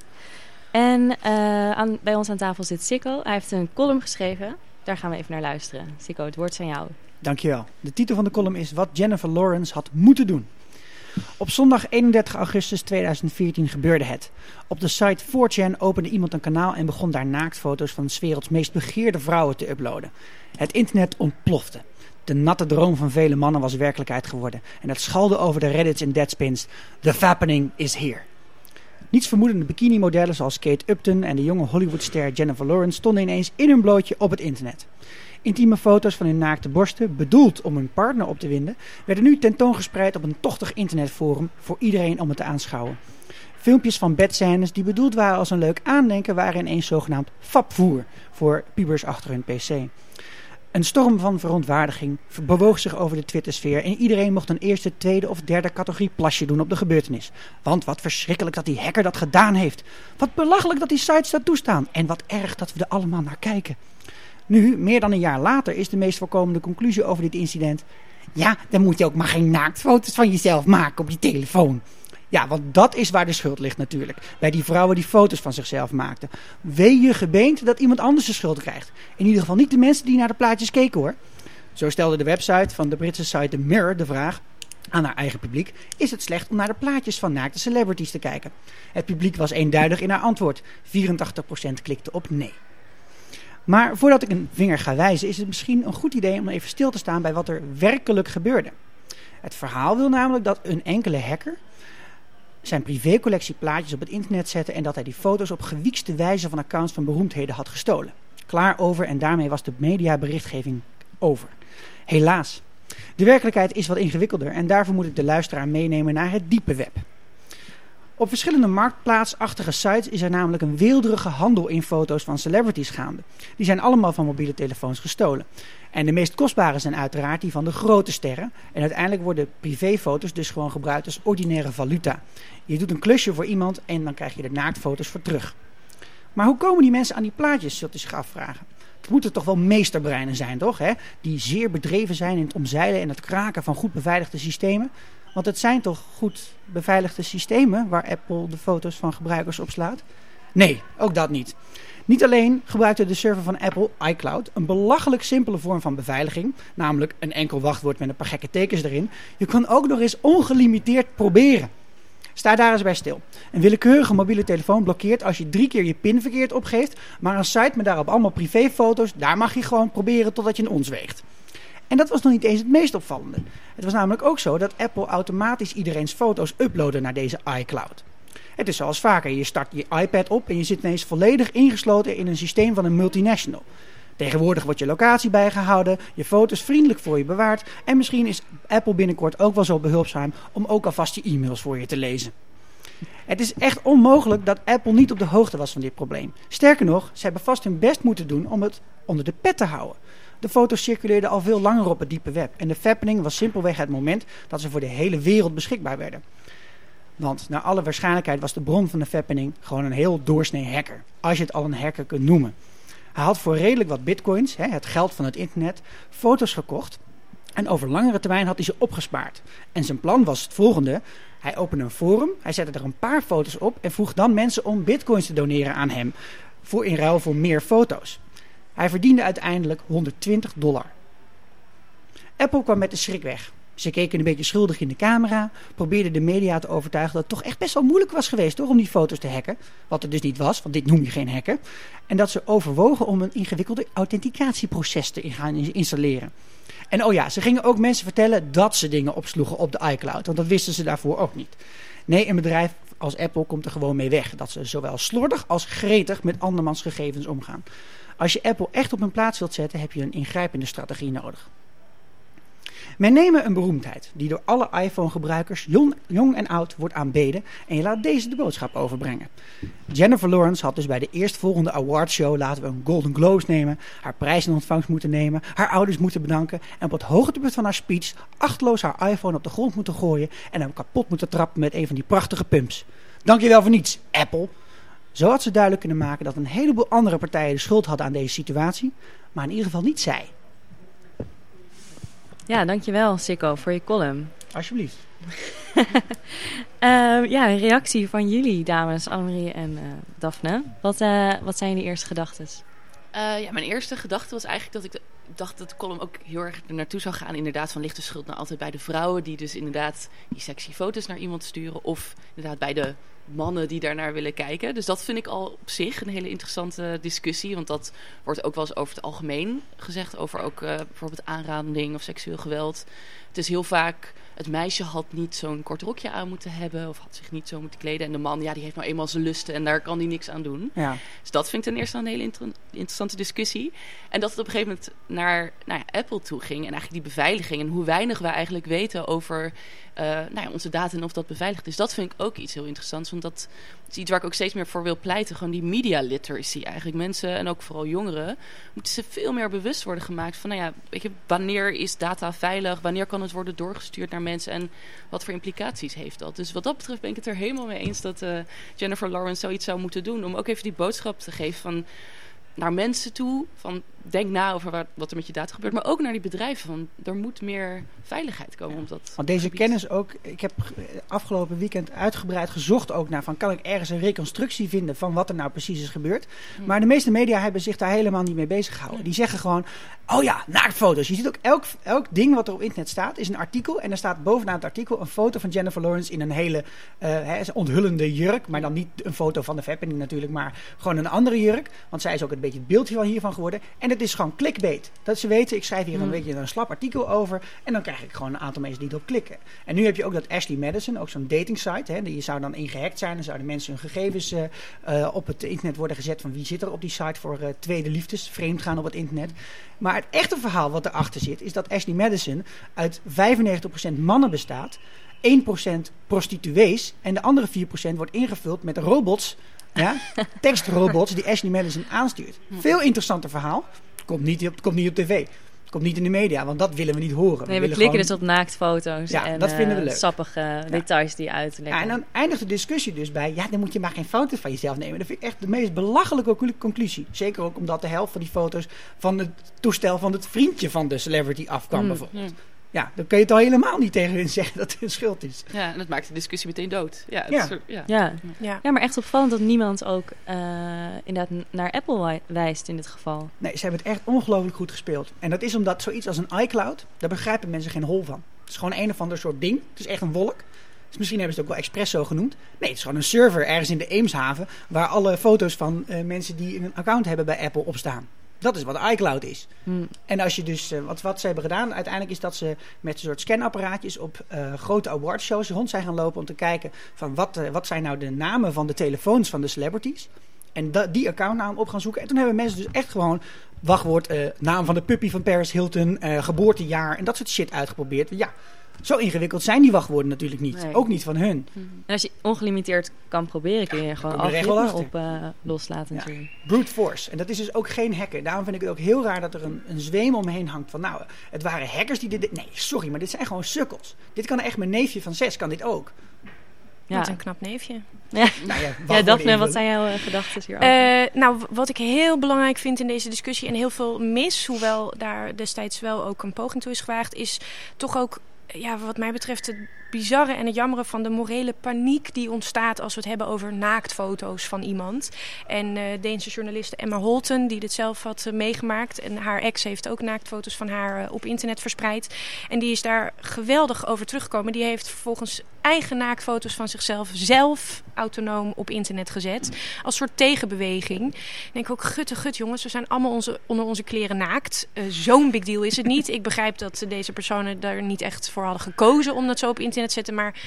Speaker 6: En uh, aan, bij ons aan tafel zit Sikko. Hij heeft een column geschreven. Daar gaan we even naar luisteren. Sikko, het woord is aan jou.
Speaker 7: Dankjewel. De titel van de column is Wat Jennifer Lawrence had moeten doen. Op zondag 31 augustus 2014 gebeurde het. Op de site 4chan opende iemand een kanaal en begon daar naaktfoto's van 's werelds meest begeerde vrouwen te uploaden. Het internet ontplofte. De natte droom van vele mannen was werkelijkheid geworden. En het schalde over de reddits en deadspins. The fappening is here. Niets vermoedende bikini-modellen zoals Kate Upton en de jonge Hollywoodster Jennifer Lawrence stonden ineens in hun blootje op het internet. Intieme foto's van hun naakte borsten, bedoeld om hun partner op te winden, werden nu tentoongespreid op een tochtig internetforum voor iedereen om het te aanschouwen. Filmpjes van bedscènes die bedoeld waren als een leuk aandenken waren ineens zogenaamd fapvoer voor pubers achter hun pc. Een storm van verontwaardiging bewoog zich over de Twittersfeer en iedereen mocht een eerste, tweede of derde categorie plasje doen op de gebeurtenis. Want wat verschrikkelijk dat die hacker dat gedaan heeft. Wat belachelijk dat die sites dat toestaan. En wat erg dat we er allemaal naar kijken. Nu, meer dan een jaar later, is de meest voorkomende conclusie over dit incident. Ja, dan moet je ook maar geen naaktfoto's van jezelf maken op je telefoon. Ja, want dat is waar de schuld ligt natuurlijk. Bij die vrouwen die foto's van zichzelf maakten. Wee je gebeend dat iemand anders de schuld krijgt. In ieder geval niet de mensen die naar de plaatjes keken hoor. Zo stelde de website van de Britse site The Mirror de vraag aan haar eigen publiek: is het slecht om naar de plaatjes van naakte celebrities te kijken? Het publiek was eenduidig in haar antwoord. 84% klikte op nee. Maar voordat ik een vinger ga wijzen, is het misschien een goed idee om even stil te staan bij wat er werkelijk gebeurde. Het verhaal wil namelijk dat een enkele hacker zijn privécollectie plaatjes op het internet zette en dat hij die foto's op gewiekste wijze van accounts van beroemdheden had gestolen. Klaar over en daarmee was de mediaberichtgeving over. Helaas. De werkelijkheid is wat ingewikkelder en daarvoor moet ik de luisteraar meenemen naar het diepe web. Op verschillende marktplaatsachtige sites is er namelijk een weelderige handel in foto's van celebrities gaande. Die zijn allemaal van mobiele telefoons gestolen. En de meest kostbare zijn uiteraard die van de grote sterren. En uiteindelijk worden privéfoto's dus gewoon gebruikt als ordinaire valuta. Je doet een klusje voor iemand en dan krijg je er naaktfoto's voor terug. Maar hoe komen die mensen aan die plaatjes, zult u zich afvragen. Het moeten toch wel meesterbreinen zijn, toch? Hè? Die zeer bedreven zijn in het omzeilen en het kraken van goed beveiligde systemen. Want het zijn toch goed beveiligde systemen waar Apple de foto's van gebruikers opslaat? Nee, ook dat niet. Niet alleen gebruikte de server van Apple, iCloud, een belachelijk simpele vorm van beveiliging, namelijk een enkel wachtwoord met een paar gekke tekens erin. Je kan ook nog eens ongelimiteerd proberen. Sta daar eens bij stil. Een willekeurige mobiele telefoon blokkeert als je drie keer je pin verkeerd opgeeft, maar een site met daarop allemaal privéfoto's, daar mag je gewoon proberen totdat je een ons weegt. En dat was nog niet eens het meest opvallende. Het was namelijk ook zo dat Apple automatisch iedereen's foto's uploadde naar deze iCloud. Het is zoals vaker, je start je iPad op en je zit ineens volledig ingesloten in een systeem van een multinational. Tegenwoordig wordt je locatie bijgehouden, je foto's vriendelijk voor je bewaard en misschien is Apple binnenkort ook wel zo behulpzaam om ook alvast je e-mails voor je te lezen. Het is echt onmogelijk dat Apple niet op de hoogte was van dit probleem. Sterker nog, ze hebben vast hun best moeten doen om het onder de pet te houden. De foto's circuleerden al veel langer op het diepe web en de fappening was simpelweg het moment dat ze voor de hele wereld beschikbaar werden. Want naar alle waarschijnlijkheid was de bron van de fappening gewoon een heel doorsnee hacker. Als je het al een hacker kunt noemen. Hij had voor redelijk wat bitcoins, het geld van het internet, foto's gekocht. En over langere termijn had hij ze opgespaard. En zijn plan was het volgende. Hij opende een forum, hij zette er een paar foto's op en vroeg dan mensen om bitcoins te doneren aan hem. Voor in ruil voor meer foto's. Hij verdiende uiteindelijk 120 dollar. Apple kwam met de schrik weg. Ze keken een beetje schuldig in de camera, probeerden de media te overtuigen dat het toch echt best wel moeilijk was geweest toch, om die foto's te hacken. Wat er dus niet was, want dit noem je geen hacken. En dat ze overwogen om een ingewikkelde authenticatieproces te gaan installeren. En oh ja, ze gingen ook mensen vertellen dat ze dingen opsloegen op de iCloud, want dat wisten ze daarvoor ook niet. Nee, een bedrijf als Apple komt er gewoon mee weg. Dat ze zowel slordig als gretig met andermans gegevens omgaan. Als je Apple echt op een plaats wilt zetten, heb je een ingrijpende strategie nodig. Men neemt een beroemdheid die door alle iPhone-gebruikers, jong, jong, en oud, wordt aanbeden en je laat deze de boodschap overbrengen. Jennifer Lawrence had dus bij de eerstvolgende awardshow, laten we een Golden Globes nemen, haar prijs in ontvangst moeten nemen, haar ouders moeten bedanken en op het hoogtepunt van haar speech achteloos haar iPhone op de grond moeten gooien en hem kapot moeten trappen met een van die prachtige pumps. Dankjewel voor niets, Apple. Zo had ze duidelijk kunnen maken dat een heleboel andere partijen de schuld hadden aan deze situatie, maar in ieder geval niet zij.
Speaker 1: Ja, dankjewel Sikko voor je column.
Speaker 7: Alsjeblieft.
Speaker 1: uh, ja, een reactie van jullie dames, Annemarie en uh, Daphne. Wat, uh, wat zijn jullie eerste gedachten?
Speaker 3: ja, mijn eerste gedachte was eigenlijk dat ik dacht dat de column ook heel erg er naartoe zou gaan. Inderdaad, van ligt de schuld nou altijd bij de vrouwen die dus inderdaad die sexy foto's naar iemand sturen. Of inderdaad bij de mannen die daarnaar willen kijken. Dus dat vind ik al op zich een hele interessante discussie. Want dat wordt ook wel eens over het algemeen gezegd. Over ook uh, bijvoorbeeld aanranding of seksueel geweld. het is heel vaak het meisje had niet zo'n kort rokje aan moeten hebben of had zich niet zo moeten kleden. En de man, ja, die heeft nou eenmaal zijn lusten en daar kan hij niks aan doen.
Speaker 7: Ja.
Speaker 3: Dus dat vind ik ten eerste een hele inter interessante discussie. En dat het op een gegeven moment naar ja, Apple toe ging en eigenlijk die beveiliging en hoe weinig we eigenlijk weten over uh, nou ja, onze data en of dat beveiligd is. Dat vind ik ook iets heel interessants, want dat is iets waar ik ook steeds meer voor wil pleiten. Gewoon die media literacy eigenlijk. Mensen en ook vooral jongeren moeten ze veel meer bewust worden gemaakt van, nou ja, weet je, wanneer is data veilig? Wanneer kan het worden doorgestuurd naar mensen en wat voor implicaties heeft dat? Dus wat dat betreft ben ik het er helemaal mee eens dat uh, Jennifer Lawrence zoiets zou moeten doen om ook even die boodschap te geven van naar mensen toe. Van denk na over wat er met je data gebeurt. Maar ook naar die bedrijven. Van er moet meer veiligheid komen. Op dat
Speaker 7: Want deze kennis ook. Ik heb afgelopen weekend uitgebreid gezocht ook naar. Van kan ik ergens een reconstructie vinden van wat er nou precies is gebeurd. Hmm. Maar de meeste media hebben zich daar helemaal niet mee bezig gehouden. Die zeggen gewoon. Oh ja, naaktfoto's. Je ziet ook elk, elk ding wat er op internet staat. Is een artikel. En er staat bovenaan het artikel een foto van Jennifer Lawrence in een hele uh, onthullende jurk. Maar dan niet een foto van de Fappening natuurlijk. Maar gewoon een andere jurk. Want zij is ook het beetje het beeldje hiervan geworden. En het is gewoon clickbait. Dat ze weten, ik schrijf hier een mm. beetje een slap artikel over. En dan krijg ik gewoon een aantal mensen die erop klikken. En nu heb je ook dat Ashley Madison, ook zo'n dating site. Hè, die zou dan ingehackt zijn. Dan zouden mensen hun gegevens uh, uh, op het internet worden gezet. Van wie zit er op die site voor uh, tweede liefdes, vreemd gaan op het internet. Maar het echte verhaal wat erachter zit, is dat Ashley Madison uit 95% mannen bestaat. 1% prostituees en de andere 4% wordt ingevuld met robots ja? Tekstrobots die Ashley Madison aanstuurt. Veel interessanter verhaal. Komt niet op, komt niet op tv. Komt niet in de media, want dat willen we niet horen.
Speaker 1: Nee, we,
Speaker 7: we
Speaker 1: klikken dus op naaktfoto's
Speaker 7: ja,
Speaker 1: en
Speaker 7: dat vinden we
Speaker 1: uh,
Speaker 7: leuk.
Speaker 1: sappige details die uitleggen.
Speaker 7: Ja, en dan eindigt de discussie dus bij... ja, dan moet je maar geen foto's van jezelf nemen. Dat vind ik echt de meest belachelijke conclusie. Zeker ook omdat de helft van die foto's... van het toestel van het vriendje van de celebrity afkwam
Speaker 1: Mm.
Speaker 7: bijvoorbeeld. Ja, dan kun je het al helemaal niet tegen hun zeggen dat het hun schuld is.
Speaker 3: Ja, en dat maakt de discussie meteen dood. Ja,
Speaker 7: Ja.
Speaker 3: ja.
Speaker 1: Ja.
Speaker 2: Ja.
Speaker 1: ja, maar echt opvallend dat niemand ook eh, inderdaad naar Apple wij- wijst in dit geval.
Speaker 7: Nee, ze hebben het echt ongelooflijk goed gespeeld. En dat is omdat zoiets als een iCloud, daar begrijpen mensen geen hol van. Het is gewoon een of ander soort ding. Het is echt een wolk. Dus misschien hebben ze het ook wel expres zo genoemd. Nee, het is gewoon een server ergens in de Eemshaven... waar alle foto's van eh, mensen die een account hebben bij Apple op staan. Dat is wat iCloud is.
Speaker 1: Hm.
Speaker 7: En als je dus, eh, wat, wat ze hebben gedaan, uiteindelijk is dat ze met een soort scanapparaatjes op eh, grote awardshows rond zijn gaan lopen om te kijken van wat, eh, wat zijn nou de namen van de telefoons van de celebrities. En die accountnaam op gaan zoeken. En toen hebben mensen dus echt gewoon wachtwoord, naam van de puppy van Paris Hilton, geboortejaar en dat soort shit uitgeprobeerd. Ja, zo ingewikkeld zijn die wachtwoorden natuurlijk niet.
Speaker 1: Nee.
Speaker 7: Ook niet van hun.
Speaker 1: En als je ongelimiteerd kan proberen, kun je gewoon
Speaker 7: er echt wel
Speaker 1: algoritme op eh, loslaten
Speaker 7: Ja. Brute force. En dat is dus ook geen hacker. Daarom vind ik het ook heel raar dat er een, een zweem omheen hangt van... nou, het waren hackers die dit... Nee, sorry, maar dit zijn gewoon sukkels. Dit kan echt mijn neefje van zes, kan dit ook.
Speaker 1: Ja,
Speaker 2: Wat een knap neefje.
Speaker 1: ja.
Speaker 7: Nou ja,
Speaker 1: ja Daphne, wat zijn jouw eh, gedachten hierover?
Speaker 2: Eh, nou, wat ik heel belangrijk vind in deze discussie en heel veel mis, hoewel daar destijds wel ook een poging toe is gewaagd, is toch ook, ja, wat mij betreft, het bizarre en het jammere van de morele paniek die ontstaat als we het hebben over naaktfoto's van iemand. En eh Deense journaliste Emma Holten, die dit zelf had eh, meegemaakt, en haar ex heeft ook naaktfoto's van haar eh, op internet verspreid. En die is daar geweldig over teruggekomen. Die heeft vervolgens eigen naaktfoto's van zichzelf zelf autonoom op internet gezet. Als soort tegenbeweging. Ik denk ook, gutte gut jongens, we zijn allemaal onze, onder onze kleren naakt. Zo'n big deal is het niet. Ik begrijp dat deze personen daar niet echt voor hadden gekozen om dat zo op internet te zetten. Maar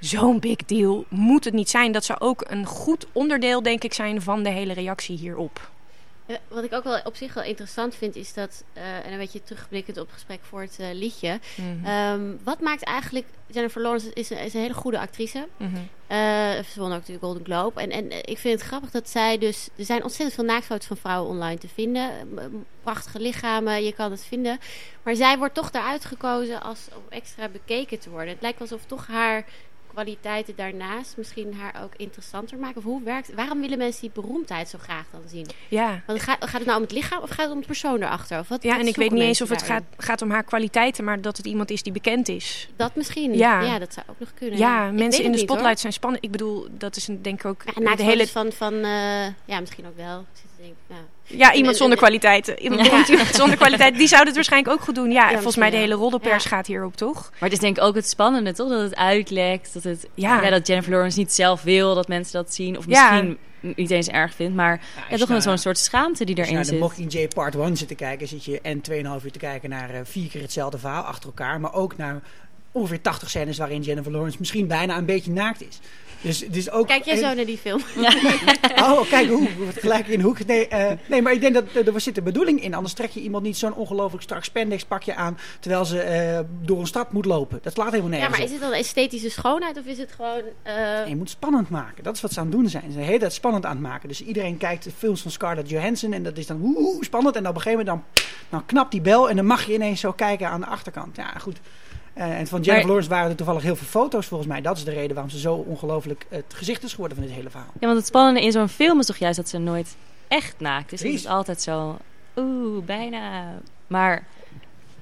Speaker 2: zo'n big deal moet het niet zijn. Dat zou ook een goed onderdeel, denk ik, zijn van de hele reactie hierop.
Speaker 5: Wat ik ook wel op zich wel interessant vind, is dat, eh, en een beetje terugblikkend op het gesprek voor het eh, liedje. Ehm, wat maakt eigenlijk, Jennifer Lawrence is een, is een hele goede actrice.
Speaker 2: Mhm.
Speaker 5: Eh, ze won ook de Golden Globe. En, en ik vind het grappig dat zij dus... Er zijn ontzettend veel naaktfoto's van vrouwen online te vinden. Prachtige lichamen, je kan het vinden. Maar zij wordt toch daaruit gekozen als, om extra bekeken te worden. Het lijkt alsof toch haar kwaliteiten daarnaast misschien haar ook interessanter maken. Of hoe werkt Waarom willen mensen die beroemdheid zo graag dan zien?
Speaker 2: Ja.
Speaker 5: Want gaat, gaat het nou om het lichaam of gaat het om de persoon erachter? Of wat,
Speaker 2: Ja,
Speaker 5: wat
Speaker 2: en ik weet niet eens of het gaat,
Speaker 5: daarin?
Speaker 2: gaat om haar kwaliteiten, maar dat het iemand is die bekend is.
Speaker 5: Dat misschien.
Speaker 2: Ja.
Speaker 5: Ja, dat zou ook nog kunnen.
Speaker 2: Ja, mensen in de
Speaker 5: niet,
Speaker 2: spotlight zijn spannend. Ik bedoel, dat is een, denk ik ook
Speaker 5: Ja,
Speaker 2: de hele...
Speaker 5: van, van eh, ja, misschien ook wel. Ik zit te denk, ja.
Speaker 2: Ja, iemand zonder
Speaker 5: en-
Speaker 2: kwaliteit. Iemand
Speaker 1: Ja.
Speaker 2: iemand zonder kwaliteit. Die zou het waarschijnlijk ook goed doen. Ja,
Speaker 5: Ja,
Speaker 2: volgens mij de hele roddelpers
Speaker 5: Ja.
Speaker 2: gaat hierop, toch?
Speaker 1: Maar het is denk ik ook het spannende, toch? Dat het uitlekt, dat, het,
Speaker 2: Ja.
Speaker 1: ja. dat Jennifer Lawrence niet zelf wil dat mensen dat zien. Of
Speaker 2: Ja.
Speaker 1: misschien niet eens erg vindt, maar
Speaker 7: Ja,
Speaker 1: toch
Speaker 7: je
Speaker 1: wel zo'n soort schaamte die
Speaker 7: je
Speaker 1: erin
Speaker 7: naar de
Speaker 1: zit.
Speaker 7: Mockingjay Part 1 zit te kijken, zit je en 2,5 uur te kijken naar eh, vier keer hetzelfde verhaal achter elkaar. Maar ook naar ongeveer 80 scènes waarin Jennifer Lawrence misschien bijna een beetje naakt is. Dus, dus ook
Speaker 5: Kijk jij zo naar die film?
Speaker 7: Oh, kijk hoe, gelijk in de hoek. Nee, eh, nee maar ik denk dat er zit een bedoeling in. Anders trek je iemand niet zo'n ongelooflijk strak spandex pakje aan. terwijl ze eh, door een stad moet lopen. Dat slaat helemaal
Speaker 5: Ja,
Speaker 7: nergens
Speaker 5: maar
Speaker 7: op.
Speaker 5: is het dan esthetische schoonheid of is het gewoon... eh,
Speaker 7: Nee, je moet spannend maken. Dat is wat ze aan het doen zijn. Ze zijn de hele tijd spannend aan het maken. Dus iedereen kijkt de films van Scarlett Johansson. En dat is dan oeh, spannend. En op een gegeven moment dan, dan knapt die bel. En dan mag je ineens zo kijken aan de achterkant. Ja, goed. Eh, en van Jennifer
Speaker 1: Maar-
Speaker 7: Lawrence waren er toevallig heel veel foto's volgens mij. Dat is de reden waarom ze zo ongelooflijk het gezicht is geworden van dit hele verhaal.
Speaker 1: Ja, want het spannende in zo'n film is toch juist dat ze nooit echt naakt is. Het
Speaker 7: Precies.
Speaker 1: is altijd zo, oeh, bijna. Maar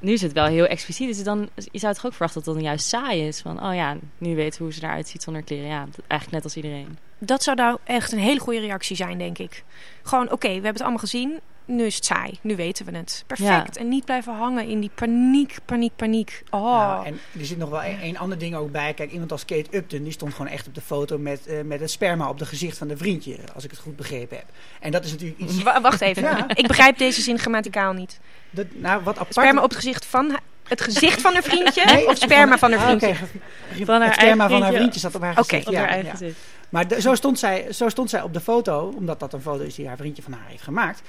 Speaker 1: nu is het wel heel expliciet. Dus dan, je zou toch ook verwachten dat het dan juist saai is. Van, oh ja, nu weten we hoe ze eruit ziet zonder kleren. Ja, eigenlijk net als iedereen.
Speaker 2: Dat zou nou echt een hele goede reactie zijn, denk ik. Gewoon, oké, we hebben het allemaal gezien. Nu is het saai. Nu weten we het. Perfect. En niet blijven hangen in die paniek, paniek, paniek. Oh.
Speaker 7: Nou, en er zit nog wel een, een ander ding ook bij. Kijk, iemand als Kate Upton, die stond gewoon echt op de foto met, eh, met het sperma op de gezicht van de vriendje. Als ik het goed begrepen heb. En dat is natuurlijk iets...
Speaker 2: Wa- wacht even.
Speaker 7: Ja.
Speaker 2: Ik begrijp deze zin grammaticaal niet.
Speaker 7: Dat, nou, wat apart...
Speaker 2: Sperma op het gezicht van het gezicht van een vriendje
Speaker 7: Nee,
Speaker 2: of sperma van een
Speaker 7: Ah,
Speaker 2: vriendje?
Speaker 1: Van haar
Speaker 7: het sperma van haar
Speaker 1: vriendje.
Speaker 7: zat op haar
Speaker 2: Oké,
Speaker 7: gezicht.
Speaker 1: Op
Speaker 7: ja,
Speaker 1: haar eigen
Speaker 7: ja. Maar de- zo, stond zij, zo stond zij op de foto, omdat dat een foto is die haar vriendje van haar heeft gemaakt.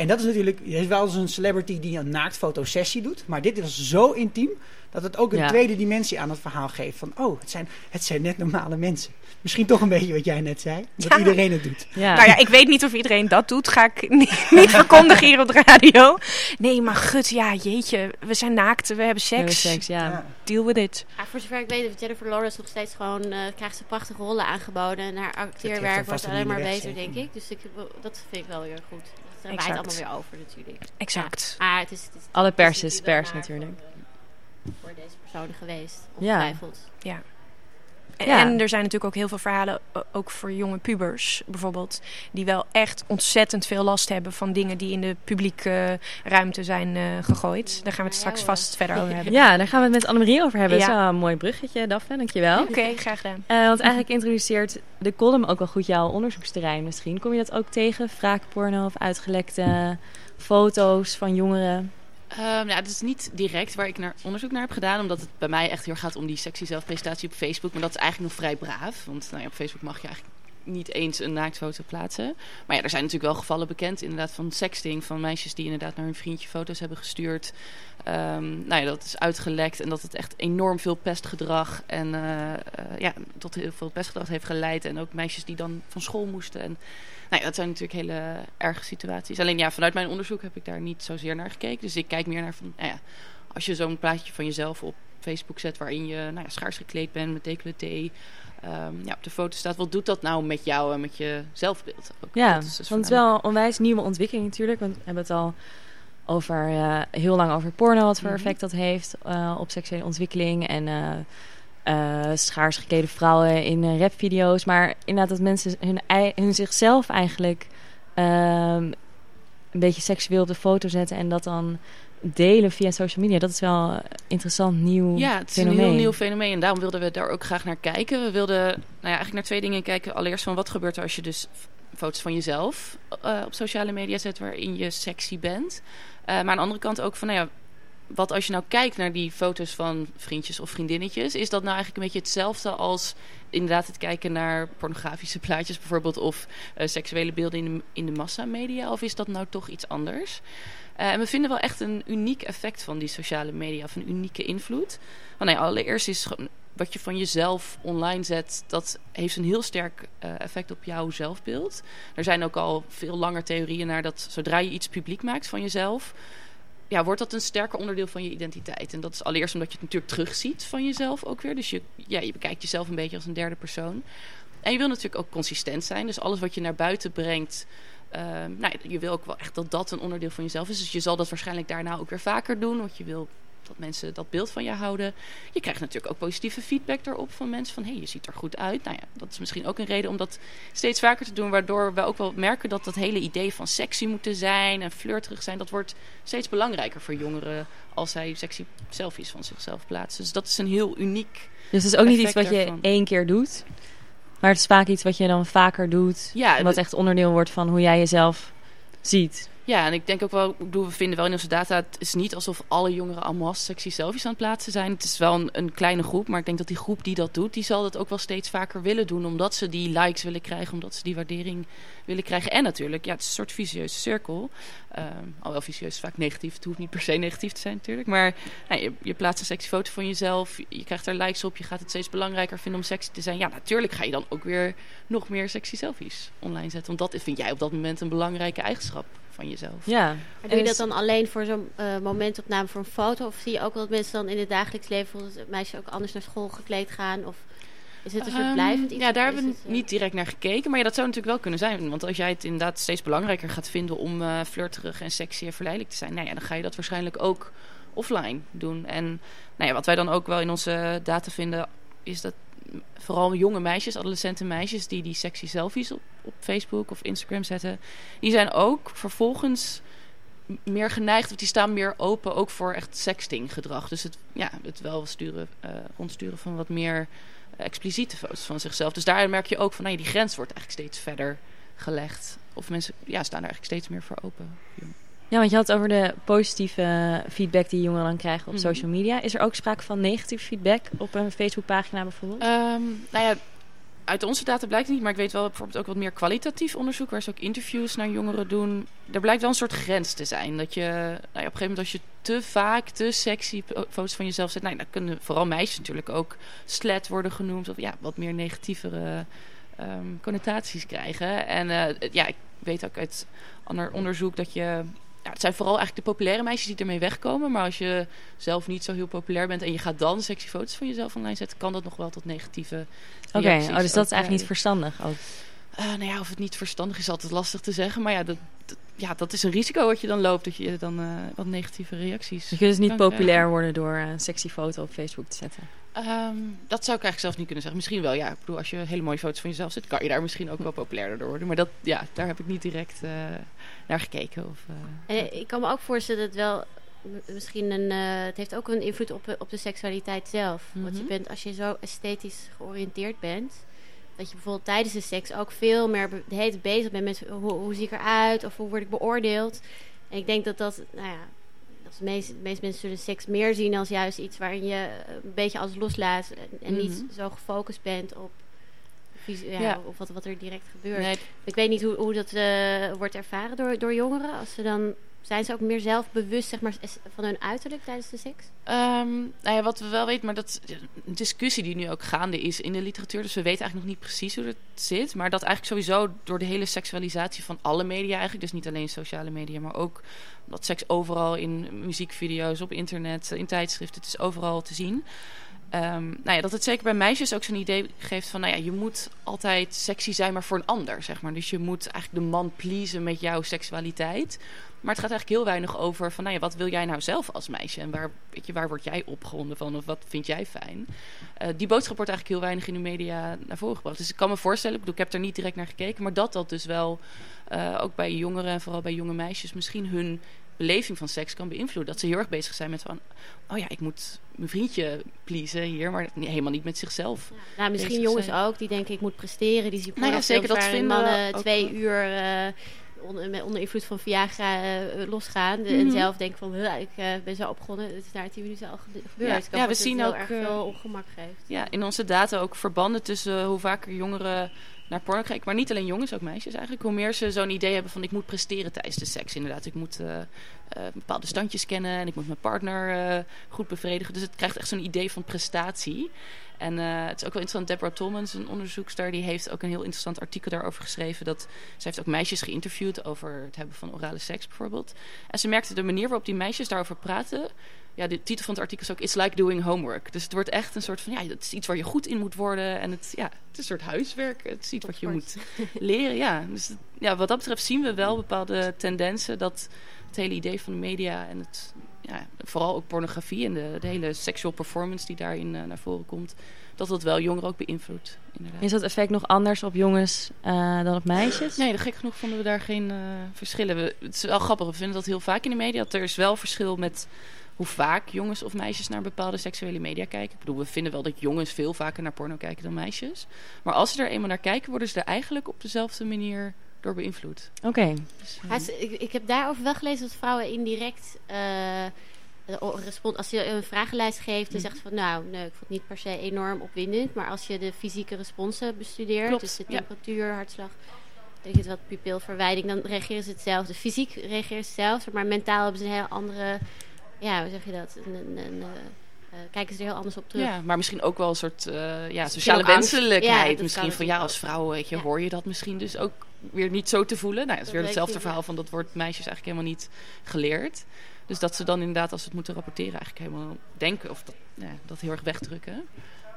Speaker 7: En dat is natuurlijk, je is wel eens een celebrity die een naaktfotosessie doet. Maar dit was zo intiem dat het ook een
Speaker 1: Ja.
Speaker 7: tweede dimensie aan het verhaal geeft. Van, oh, het zijn, het zijn net normale mensen. Misschien toch een beetje wat jij net zei. Dat
Speaker 2: Ja.
Speaker 7: iedereen het doet.
Speaker 1: Ja.
Speaker 2: Nou ja, ik weet niet of iedereen dat doet. Ga ik niet, niet verkondigen hier op de radio. Nee, maar gut, ja, jeetje. We zijn naakt, we hebben
Speaker 1: We hebben
Speaker 2: seks.
Speaker 1: seks, ja.
Speaker 7: Ja.
Speaker 2: Deal with it.
Speaker 5: ja, voor zover ik weet heeft Jennifer Lawrence nog steeds gewoon... eh, krijgt ze prachtige rollen aangeboden. En haar acteerwerk wordt alleen maar beter, denk ik. Dus ik, dat vind ik wel weer goed. Waait
Speaker 2: Exact.
Speaker 5: allemaal weer over natuurlijk.
Speaker 2: Exact.
Speaker 5: Ja. Maar het is, het is,
Speaker 1: Alle pers is pers natuurlijk.
Speaker 5: Voor, voor deze persoon geweest,
Speaker 1: Ja.
Speaker 5: ongetwijfeld.
Speaker 2: En,
Speaker 1: Ja.
Speaker 2: En er zijn natuurlijk ook heel veel verhalen, ook voor jonge pubers bijvoorbeeld, die wel echt ontzettend veel last hebben van dingen die in de publieke ruimte zijn eh, gegooid. Daar gaan we het straks vast verder over hebben.
Speaker 1: Ja, daar gaan we het met Annemarie over hebben.
Speaker 2: Ja.
Speaker 1: Dat is wel een mooi bruggetje, Daphne. Dankjewel.
Speaker 2: Oké, graag gedaan.
Speaker 1: Eh, want eigenlijk introduceert de column ook wel goed jouw onderzoeksterrein misschien. Kom je dat ook tegen? Wraakporno of uitgelekte foto's van jongeren?
Speaker 3: Ehm, nou, het is niet direct waar ik naar onderzoek naar heb gedaan, omdat het bij mij echt heel gaat om die sexy zelfpresentatie op Facebook. Maar dat is eigenlijk nog vrij braaf, want nou ja, op Facebook mag je eigenlijk niet eens een naaktfoto plaatsen. Maar ja, er zijn natuurlijk wel gevallen bekend inderdaad van sexting, van meisjes die inderdaad naar hun vriendje foto's hebben gestuurd. Ehm, nou ja, dat is uitgelekt en dat het echt enorm veel pestgedrag en eh, eh, ja, tot heel veel pestgedrag heeft geleid. En ook meisjes die dan van school moesten. En nou ja, dat zijn natuurlijk hele erge situaties. Alleen ja, vanuit mijn onderzoek heb ik daar niet zozeer naar gekeken. Dus ik kijk meer naar van, nou ja, als je zo'n plaatje van jezelf op Facebook zet waarin je nou ja, schaars gekleed bent met decolleté. Ehm, ja, op de foto staat, wat doet dat nou met jou en met je zelfbeeld? Ook.
Speaker 1: Ja,
Speaker 3: Dat is dus
Speaker 1: want het is wel een onwijs nieuwe ontwikkeling natuurlijk. Want we hebben het al over, eh, heel lang over porno, wat voor
Speaker 3: Mhm.
Speaker 1: effect dat heeft eh, op seksuele ontwikkeling. En eh, schaars geklede vrouwen in rapvideo's. Maar inderdaad dat mensen hun, ei- hun zichzelf eigenlijk ehm, een beetje seksueel op de foto zetten. En dat dan delen via social media. Dat is wel een interessant nieuw
Speaker 3: Ja, het is
Speaker 1: fenomeen.
Speaker 3: een heel nieuw fenomeen en daarom wilden we daar ook graag naar kijken. We wilden nou ja, eigenlijk naar twee dingen kijken. Allereerst van wat gebeurt er als je dus foto's van jezelf eh, op sociale media zet waarin je sexy bent. Eh, maar aan de andere kant ook van, nou ja, wat als je nou kijkt naar die foto's van vriendjes of vriendinnetjes, is dat nou eigenlijk een beetje hetzelfde als inderdaad het kijken naar pornografische plaatjes bijvoorbeeld of eh, seksuele beelden in de, in de massamedia? Of is dat nou toch iets anders? Eh, en we vinden wel echt een uniek effect van die sociale media, of een unieke invloed. Want allereerst is wat je van jezelf online zet, dat heeft een heel sterk eh, effect op jouw zelfbeeld. Er zijn ook al veel langer theorieën naar dat zodra je iets publiek maakt van jezelf, ja, wordt dat een sterker onderdeel van je identiteit. En dat is allereerst omdat je het natuurlijk terugziet van jezelf ook weer. Dus je, ja, je bekijkt jezelf een beetje als een derde persoon. En je wil natuurlijk ook consistent zijn. Dus alles wat je naar buiten brengt, Ehm, nou, je wil ook wel echt dat dat een onderdeel van jezelf is. Dus je zal dat waarschijnlijk daarna ook weer vaker doen. Want je wil dat mensen dat beeld van je houden. Je krijgt natuurlijk ook positieve feedback erop van mensen van hé, hey, je ziet er goed uit. Nou ja, dat is misschien ook een reden om dat steeds vaker te doen, waardoor we ook wel merken dat dat hele idee van sexy moeten zijn en flirterig zijn, dat wordt steeds belangrijker voor jongeren als zij sexy selfies van zichzelf plaatsen. Dus dat is een heel uniek.
Speaker 1: Dus het is ook niet iets wat je
Speaker 3: daarvan.
Speaker 1: één keer doet, maar het is vaak iets wat je dan vaker doet,
Speaker 3: Ja,
Speaker 1: wat echt onderdeel wordt van hoe jij jezelf ziet.
Speaker 3: Ja, en ik denk ook wel, ik bedoel, we vinden wel in onze data, het is niet alsof alle jongeren allemaal sexy selfies aan het plaatsen zijn. Het is wel een, een kleine groep, maar ik denk dat die groep die dat doet, die zal dat ook wel steeds vaker willen doen, omdat ze die likes willen krijgen, omdat ze die waardering willen krijgen. En natuurlijk, ja, het is een soort vicieuze cirkel. Ehm alhoewel vicieus is vaak negatief, het hoeft niet per se negatief te zijn natuurlijk, maar nou, je, je plaatst een sexy foto van jezelf, je krijgt er likes op, je gaat het steeds belangrijker vinden om sexy te zijn. Ja, natuurlijk ga je dan ook weer nog meer sexy selfies online zetten, want dat vind jij op dat moment een belangrijke eigenschap van jezelf.
Speaker 1: Ja.
Speaker 5: Maar doe
Speaker 1: En
Speaker 5: je dat
Speaker 1: is-
Speaker 5: dan alleen voor zo'n eh, momentopname voor een foto? Of zie je ook wel dat mensen dan in het dagelijks leven... bijvoorbeeld het meisje ook anders naar school gekleed gaan? Of is het een soort
Speaker 3: Ehm,
Speaker 5: blijvend iets?
Speaker 3: Ja, daar hebben we
Speaker 5: het, eh,
Speaker 3: niet direct naar gekeken. Maar ja, dat zou natuurlijk wel kunnen zijn. Want als jij het inderdaad steeds belangrijker gaat vinden om eh flirterig en sexy en verleidelijk te zijn, nou ja, dan ga je dat waarschijnlijk ook offline doen. En nou ja, wat wij dan ook wel in onze data vinden, is dat vooral jonge meisjes, adolescenten meisjes, die die sexy selfies op, op Facebook of Instagram zetten, die zijn ook vervolgens meer geneigd, of die staan meer open ook voor echt sexting gedrag. Dus het, ja, het wel sturen, eh, rondsturen van wat meer expliciete foto's van zichzelf. Dus daar merk je ook van, nou die grens wordt eigenlijk steeds verder gelegd. Of mensen ja, staan daar eigenlijk steeds meer voor open.
Speaker 1: Ja, want je had het over de positieve feedback die jongeren dan krijgen op
Speaker 3: Mhm.
Speaker 1: social media. Is er ook sprake van negatieve feedback op een Facebookpagina bijvoorbeeld?
Speaker 3: Ehm, nou ja, uit onze data blijkt het niet, maar ik weet wel bijvoorbeeld ook wat meer kwalitatief onderzoek, waar ze ook interviews naar jongeren doen. Er blijkt wel een soort grens te zijn. Dat je nou ja, op een gegeven moment als je te vaak te sexy foto's van jezelf zet, nou, dan kunnen vooral meisjes natuurlijk ook slet worden genoemd of ja, wat meer negatievere ehm, connotaties krijgen. En eh, ja, ik weet ook uit ander onderzoek dat je ja, het zijn vooral eigenlijk de populaire meisjes die ermee wegkomen. Maar als je zelf niet zo heel populair bent en je gaat dan sexy foto's van jezelf online zetten, kan dat nog wel tot negatieve
Speaker 1: Oké, oh, dus dat is eigenlijk niet verstandig ook.
Speaker 3: Eh, nou ja, of het niet verstandig is, altijd lastig te zeggen. Maar ja, dat, dat- ja, dat is een risico wat je dan loopt, dat je dan eh, wat negatieve reacties.
Speaker 1: Je kunt dus niet populair
Speaker 3: krijgen.
Speaker 1: worden door een sexy foto op Facebook te zetten.
Speaker 3: Ehm, dat zou ik eigenlijk zelf niet kunnen zeggen. Misschien wel, ja. Ik bedoel, als je hele mooie foto's van jezelf zet, kan je daar misschien ook wel populairder door worden. Maar dat, ja, daar heb ik niet direct eh, naar gekeken. Of, eh,
Speaker 5: En ik kan me ook voorstellen dat het wel misschien een. eh, het heeft ook een invloed op, op de seksualiteit zelf. Want je
Speaker 3: Mhm.
Speaker 5: bent, als je zo esthetisch georiënteerd bent. Dat je bijvoorbeeld tijdens de seks ook veel meer be- de hele tijd bezig bent met hoe, hoe zie ik eruit of hoe word ik beoordeeld. En ik denk dat dat, nou ja, dat de meeste, de meeste mensen zullen seks meer zien als juist iets waarin je een beetje alles loslaat en, en niet
Speaker 3: Mhm.
Speaker 5: zo gefocust bent op, ja,
Speaker 3: Ja.
Speaker 5: op wat, wat er direct gebeurt.
Speaker 3: nee,
Speaker 5: Ik weet niet hoe, hoe dat eh, wordt ervaren door, door jongeren. Als ze dan, zijn ze ook meer zelfbewust zeg maar, van hun uiterlijk tijdens de seks?
Speaker 3: Ehm, nou ja, wat we wel weten, maar dat is een discussie die nu ook gaande is in de literatuur. Dus we weten eigenlijk nog niet precies hoe het zit. Maar dat eigenlijk sowieso door de hele seksualisatie van alle media eigenlijk. Dus niet alleen sociale media, maar ook dat seks overal in muziekvideo's, op internet, in tijdschriften. Het is overal te zien. Ehm, nou ja, dat het zeker bij meisjes ook zo'n idee geeft van... nou ja, je moet altijd sexy zijn, maar voor een ander, zeg maar. Dus je moet eigenlijk de man pleasen met jouw seksualiteit. Maar het gaat eigenlijk heel weinig over van... nou ja, wat wil jij nou zelf als meisje? En waar, weet je, waar word jij opgewonden van? Of wat vind jij fijn? Eh, die boodschap wordt eigenlijk heel weinig in de media naar voren gebracht. Dus ik kan me voorstellen, ik, bedoel, ik heb er niet direct naar gekeken... maar dat dat dus wel eh, ook bij jongeren en vooral bij jonge meisjes... misschien hun beleving van seks kan beïnvloeden. Dat ze heel erg bezig zijn met van... oh ja, ik moet mijn vriendje pleasen hier... maar helemaal niet met zichzelf.
Speaker 5: Nou, misschien jongens
Speaker 3: zijn.
Speaker 5: ook die denken ik moet presteren. Die zien
Speaker 3: Nou ja, zeker, dat vinden
Speaker 5: mannen twee uur eh, onder, onder invloed van Viagra eh, losgaan.
Speaker 3: Mhm.
Speaker 5: En zelf denken van "Huh, ik eh, ben zo opgewonden. Het is daar tien minuten al ge- gebeurd.
Speaker 3: Ja, ja, we zien ook, eh,
Speaker 5: veel ongemak geeft.
Speaker 3: Ja, in onze data ook verbanden tussen hoe vaker jongeren naar porno kijken. Maar niet alleen jongens, ook meisjes eigenlijk. Hoe meer ze zo'n idee hebben van ik moet presteren tijdens de seks. Inderdaad, ik moet eh, eh, bepaalde standjes kennen en ik moet mijn partner eh, goed bevredigen. Dus het krijgt echt zo'n idee van prestatie. En het is ook wel interessant, Deborah Tolmans, een onderzoekster, die heeft ook een heel interessant artikel daarover geschreven. Dat, ze heeft ook meisjes geïnterviewd over het hebben van orale seks bijvoorbeeld. En ze merkte de manier waarop die meisjes daarover praten. Ja, de titel van het artikel is ook It's like doing homework. Dus het wordt echt een soort van, ja, het is iets waar je goed in moet worden. En het, ja, het is een soort huiswerk. Het is iets wat je moet leren, ja. Dus ja, wat dat betreft zien we wel bepaalde tendensen dat het hele idee van de media en het, ja, vooral ook pornografie en de, de hele sexual performance die daarin naar voren komt, dat dat wel jongeren ook beïnvloedt. Inderdaad.
Speaker 1: Is dat effect nog anders op jongens dan op meisjes?
Speaker 3: Nee, gek genoeg vonden we daar geen verschillen. We, het is wel grappig, we vinden dat heel vaak in de media. Dat er is wel verschil met hoe vaak jongens of meisjes naar bepaalde seksuele media kijken. Ik bedoel, we vinden wel dat jongens veel vaker naar porno kijken dan meisjes. Maar als ze er eenmaal naar kijken, worden ze er eigenlijk op dezelfde manier door beïnvloed.
Speaker 1: Oké.
Speaker 5: Dus, ik, ik, heb daarover wel gelezen dat vrouwen indirect... Uh, als je een vragenlijst geeft, dan mhm. zegt van nou, nee, ik vond het niet per se enorm opwindend. Maar als je de fysieke responsen bestudeert, dus de temperatuur, hartslag, denk je wat pupilverwijding, dan reageren ze hetzelfde. Fysiek reageren ze hetzelfde, maar mentaal hebben ze een heel andere ja, hoe zeg je dat? Een, een, een, uh, kijken ze er heel anders op terug.
Speaker 3: Ja, maar misschien ook wel een soort uh, ja, sociale wenselijkheid. Ja, misschien van ja, als vrouw weet je, hoor je dat misschien dus ook weer niet zo te voelen. Nou, het is weer hetzelfde verhaal van dat wordt meisjes eigenlijk helemaal niet geleerd. Dus dat ze dan inderdaad, als ze het moeten rapporteren, eigenlijk helemaal denken of dat, ja, dat heel erg wegdrukken.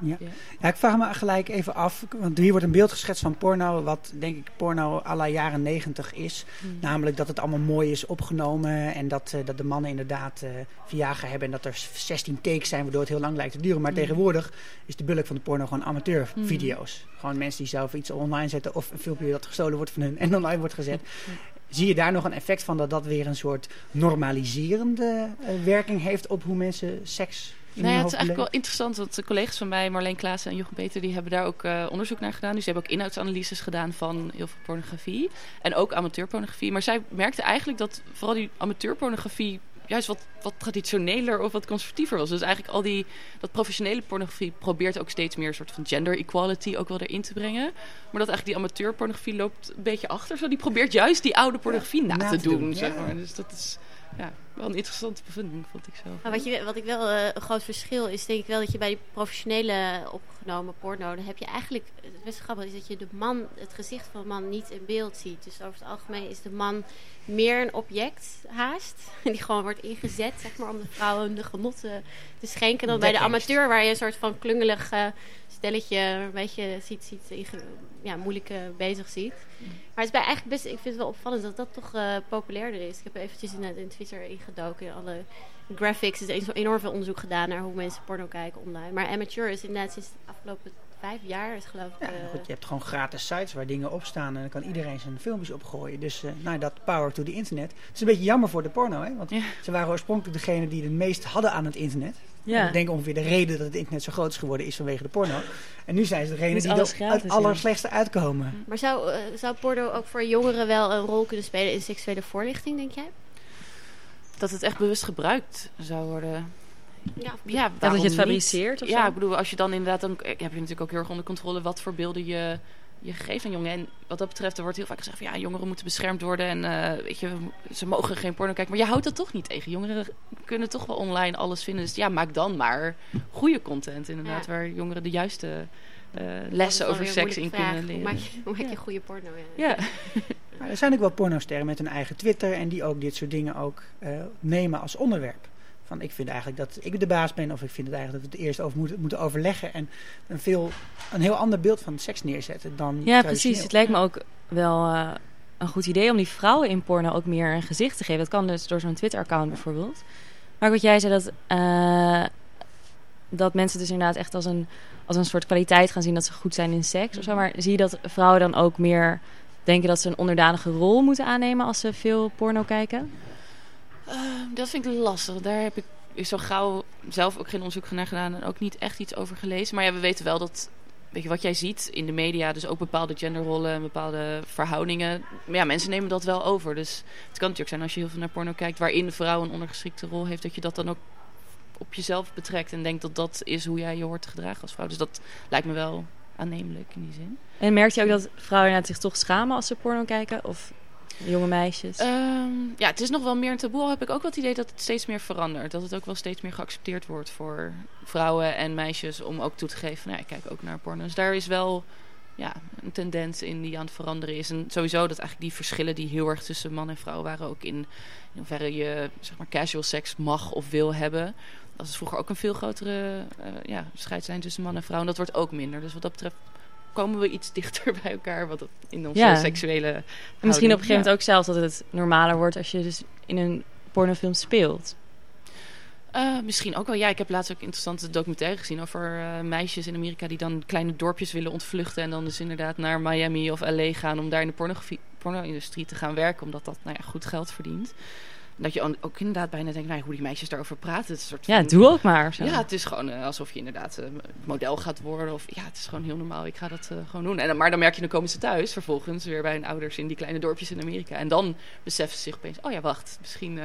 Speaker 7: Ja. ja. ik vraag me gelijk even af, want hier wordt een beeld geschetst van porno, wat denk ik porno à la jaren negentig is. Hmm. Namelijk dat het allemaal mooi is opgenomen en dat, uh, dat de mannen inderdaad uh, Viagra hebben en dat er 16 takes zijn, waardoor het heel lang lijkt te duren. Maar hmm. tegenwoordig is de bulk van de porno gewoon amateurvideo's. Hmm. Gewoon mensen die zelf iets online zetten of een filmpje dat gestolen wordt van hun en online wordt gezet. Zie je daar nog een effect van dat dat weer een soort normaliserende uh, werking heeft op hoe mensen seks
Speaker 3: nou ja, het is eigenlijk wel interessant, want de collega's van mij, Marleen Klaassen en Jochem Peter, die hebben daar ook uh, onderzoek naar gedaan. Dus ze hebben ook inhoudsanalyses gedaan van heel veel pornografie. En ook amateurpornografie. Maar zij merkten eigenlijk dat vooral die amateurpornografie juist wat, wat traditioneler of wat conservatiever was. Dus eigenlijk al die, dat professionele pornografie probeert ook steeds meer een soort van gender equality ook wel erin te brengen. Maar dat eigenlijk die amateurpornografie loopt een beetje achter. Zo. Die probeert juist die oude pornografie na, te, doen. Zeg maar. Dus dat is ja, wel een interessante bevinding, vond ik zelf.
Speaker 5: wat, je, wat ik wel uh, een groot verschil is, denk ik wel dat je bij die professionele opgenomen porno, dan heb je eigenlijk, het best grappig is dat je de man, het gezicht van de man niet in beeld ziet. Dus over het algemeen is de man meer een object haast, die gewoon wordt ingezet, zeg maar, om de vrouwen de genotten te schenken, dan bij de amateur, waar je een soort van klungelig stelletje een beetje ziet, ziet ja, moeilijk bezig ziet. Mm. Maar het is bij eigenlijk best, ik vind het wel opvallend dat dat toch uh, populairder is. Ik heb eventjes in, in Twitter ingedoken in alle graphics. Er is enorm veel onderzoek gedaan naar hoe mensen porno kijken online. Maar amateur is inderdaad sinds de afgelopen vijf jaar is geloof ik.
Speaker 7: Ja,
Speaker 5: goed,
Speaker 7: je hebt gewoon gratis sites waar dingen op staan en dan kan iedereen zijn filmpjes opgooien. Dus uh, nou, dat power to the internet. Het is een beetje jammer voor de porno, hè? want ze waren oorspronkelijk degene die het meest hadden aan het internet. Ja. Ik denk ongeveer de reden dat het internet zo groot is geworden is vanwege de porno. En nu zijn ze degene die er het allerslechtste uitkomen.
Speaker 5: Maar zou, uh, zou porno ook voor jongeren wel een rol kunnen spelen in seksuele voorlichting, denk jij?
Speaker 3: Dat het echt bewust gebruikt zou worden.
Speaker 1: Ja, ja dat je het fabriceert of
Speaker 3: Ja, ik bedoel, als je dan inderdaad... Dan heb je natuurlijk ook heel erg onder controle wat voor beelden je, je geeft aan jongeren. En wat dat betreft, er wordt heel vaak gezegd van... Ja, jongeren moeten beschermd worden en uh, weet je, ze mogen geen porno kijken. Maar je houdt dat toch niet tegen. Jongeren kunnen toch wel online alles vinden. Dus ja, maak dan maar goede content inderdaad. Waar jongeren de juiste uh, lessen over seks in kunnen leren. Hoe
Speaker 5: maak je, hoe maak je goede porno?
Speaker 3: Ja.
Speaker 7: Maar er zijn ook wel pornosterren met een eigen Twitter... en die ook dit soort dingen ook uh, nemen als onderwerp. Van, ik vind eigenlijk dat ik de baas ben, of ik vind het eigenlijk dat we het eerst over moeten, moeten overleggen en een, veel, een heel ander beeld van seks neerzetten dan.
Speaker 1: Ja, precies. Het lijkt me ook wel uh, een goed idee om die vrouwen in porno ook meer een gezicht te geven. Dat kan dus door zo'n Twitter-account bijvoorbeeld. Maar wat jij zei, dat, uh, dat mensen dus inderdaad echt als een, als een soort kwaliteit gaan zien dat ze goed zijn in seks of zo. Maar zie je dat vrouwen dan ook meer denken dat ze een onderdanige rol moeten aannemen als ze veel porno kijken?
Speaker 3: Uh, dat vind ik lastig. Daar heb ik zo gauw zelf ook geen onderzoek naar gedaan en ook niet echt iets over gelezen. Maar ja, we weten wel dat, weet je, wat jij ziet in de media, dus ook bepaalde genderrollen en bepaalde verhoudingen. Ja, mensen nemen dat wel over. Dus het kan natuurlijk zijn als je heel veel naar porno kijkt, waarin de vrouw een ondergeschikte rol heeft, dat je dat dan ook op jezelf betrekt en denkt dat dat is hoe jij je hoort te gedragen als vrouw. Dus dat lijkt me wel aannemelijk in die zin.
Speaker 1: En merk je ook dat vrouwen zich toch schamen als ze porno kijken? Of jonge meisjes?
Speaker 3: Ehm, ja, het is nog wel meer een taboe. Al heb ik ook wel het idee dat het steeds meer verandert. Dat het ook wel steeds meer geaccepteerd wordt voor vrouwen en meisjes om ook toe te geven. Nou, ik kijk ook naar porno. Dus daar is wel ja, een tendens in die aan het veranderen is. En sowieso dat eigenlijk die verschillen die heel erg tussen man en vrouw waren ook in, in hoeverre je zeg maar casual seks mag of wil hebben. Dat is vroeger ook een veel grotere uh, ja, scheidslijn tussen man en vrouw. En dat wordt ook minder. Dus wat dat betreft komen we iets dichter bij elkaar wat in onze seksuele. En
Speaker 1: misschien op een gegeven moment ook zelfs dat het normaler wordt als je dus in een pornofilm speelt.
Speaker 3: Uh, misschien ook wel. Ja, ik heb laatst ook interessante documentaire gezien over uh, meisjes in Amerika die dan kleine dorpjes willen ontvluchten. En dan dus inderdaad naar Miami of LA gaan om daar in de porno-industrie te gaan werken. Omdat dat nou ja, goed geld verdient. Dat je ook inderdaad bijna denkt, nou, hoe die meisjes daarover praten. Het is soort
Speaker 1: ja, doe ook maar. Zo.
Speaker 3: Ja, het is gewoon uh, alsof je inderdaad uh, model gaat worden. Of ja, het is gewoon heel normaal. Ik ga dat uh, gewoon doen. En, maar dan merk je, dan komen ze thuis vervolgens weer bij hun ouders in die kleine dorpjes in Amerika. En dan beseffen ze zich opeens, oh ja, wacht, misschien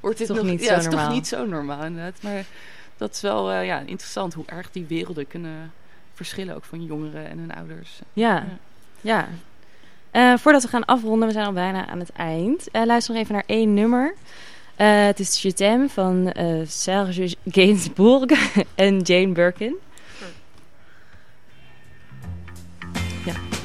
Speaker 3: wordt dit
Speaker 1: toch
Speaker 3: nog
Speaker 1: niet
Speaker 3: ja,
Speaker 1: zo
Speaker 3: is
Speaker 1: normaal.
Speaker 3: toch niet zo normaal inderdaad. Maar dat is wel ja, interessant hoe erg die werelden kunnen verschillen, ook van jongeren en hun ouders.
Speaker 1: Ja, ja. ja. Voordat we gaan afronden, we zijn al bijna aan het eind. luister nog even naar één nummer. Uh, het is Je t'aime van Serge Gainsbourg en Jane Birkin. Ja.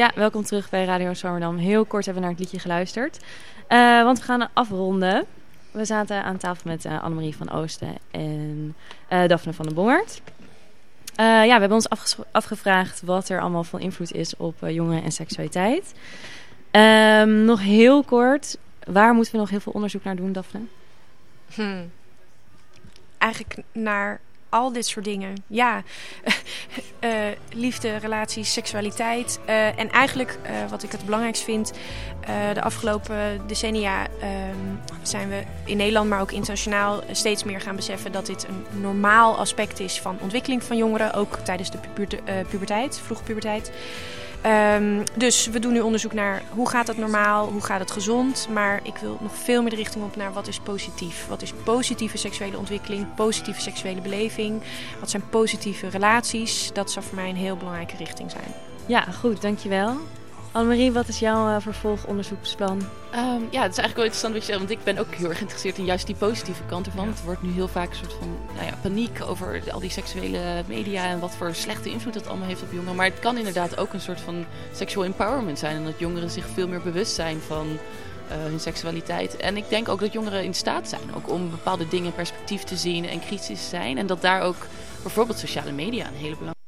Speaker 1: Ja, welkom terug bij Radio Zwammerdam. Heel kort hebben we naar het liedje geluisterd. Uh, want we gaan afronden. We zaten aan tafel met uh, Annemarie van Oosten en uh, Daphne van den Bongert. ja, we hebben ons afgevraagd wat er allemaal van invloed is op jongeren en seksualiteit. Um, nog heel kort, waar moeten we nog heel veel onderzoek naar doen, Daphne?
Speaker 2: Hmm. Eigenlijk naar al dit soort dingen. Ja, uh, liefde, relaties, seksualiteit. Uh, en eigenlijk, uh, wat ik het belangrijkst vind, de afgelopen decennia zijn we in Nederland, maar ook internationaal, steeds meer gaan beseffen dat dit een normaal aspect is van ontwikkeling van jongeren, ook tijdens de puberte, puberteit, vroege puberteit. Um, dus we doen nu onderzoek naar hoe gaat het normaal, hoe gaat het gezond. Maar ik wil nog veel meer de richting op naar wat is positief. Wat is positieve seksuele ontwikkeling, positieve seksuele beleving. Wat zijn positieve relaties. Dat zou voor mij een heel belangrijke richting zijn.
Speaker 1: Ja, goed, dankjewel. Annemarie, wat is jouw uh, vervolgonderzoeksplan?
Speaker 3: Um, ja, het is eigenlijk wel interessant wat je zegt, want ik ben ook heel erg geïnteresseerd in juist die positieve kant ervan. Ja. Het wordt nu heel vaak een soort van nou ja, paniek over al die seksuele media en wat voor slechte invloed dat allemaal heeft op jongeren. Maar het kan inderdaad ook een soort van sexual empowerment zijn en dat jongeren zich veel meer bewust zijn van uh, hun seksualiteit. En ik denk ook dat jongeren in staat zijn ook om bepaalde dingen in perspectief te zien en kritisch te zijn. En dat daar ook bijvoorbeeld sociale media een hele belangrijke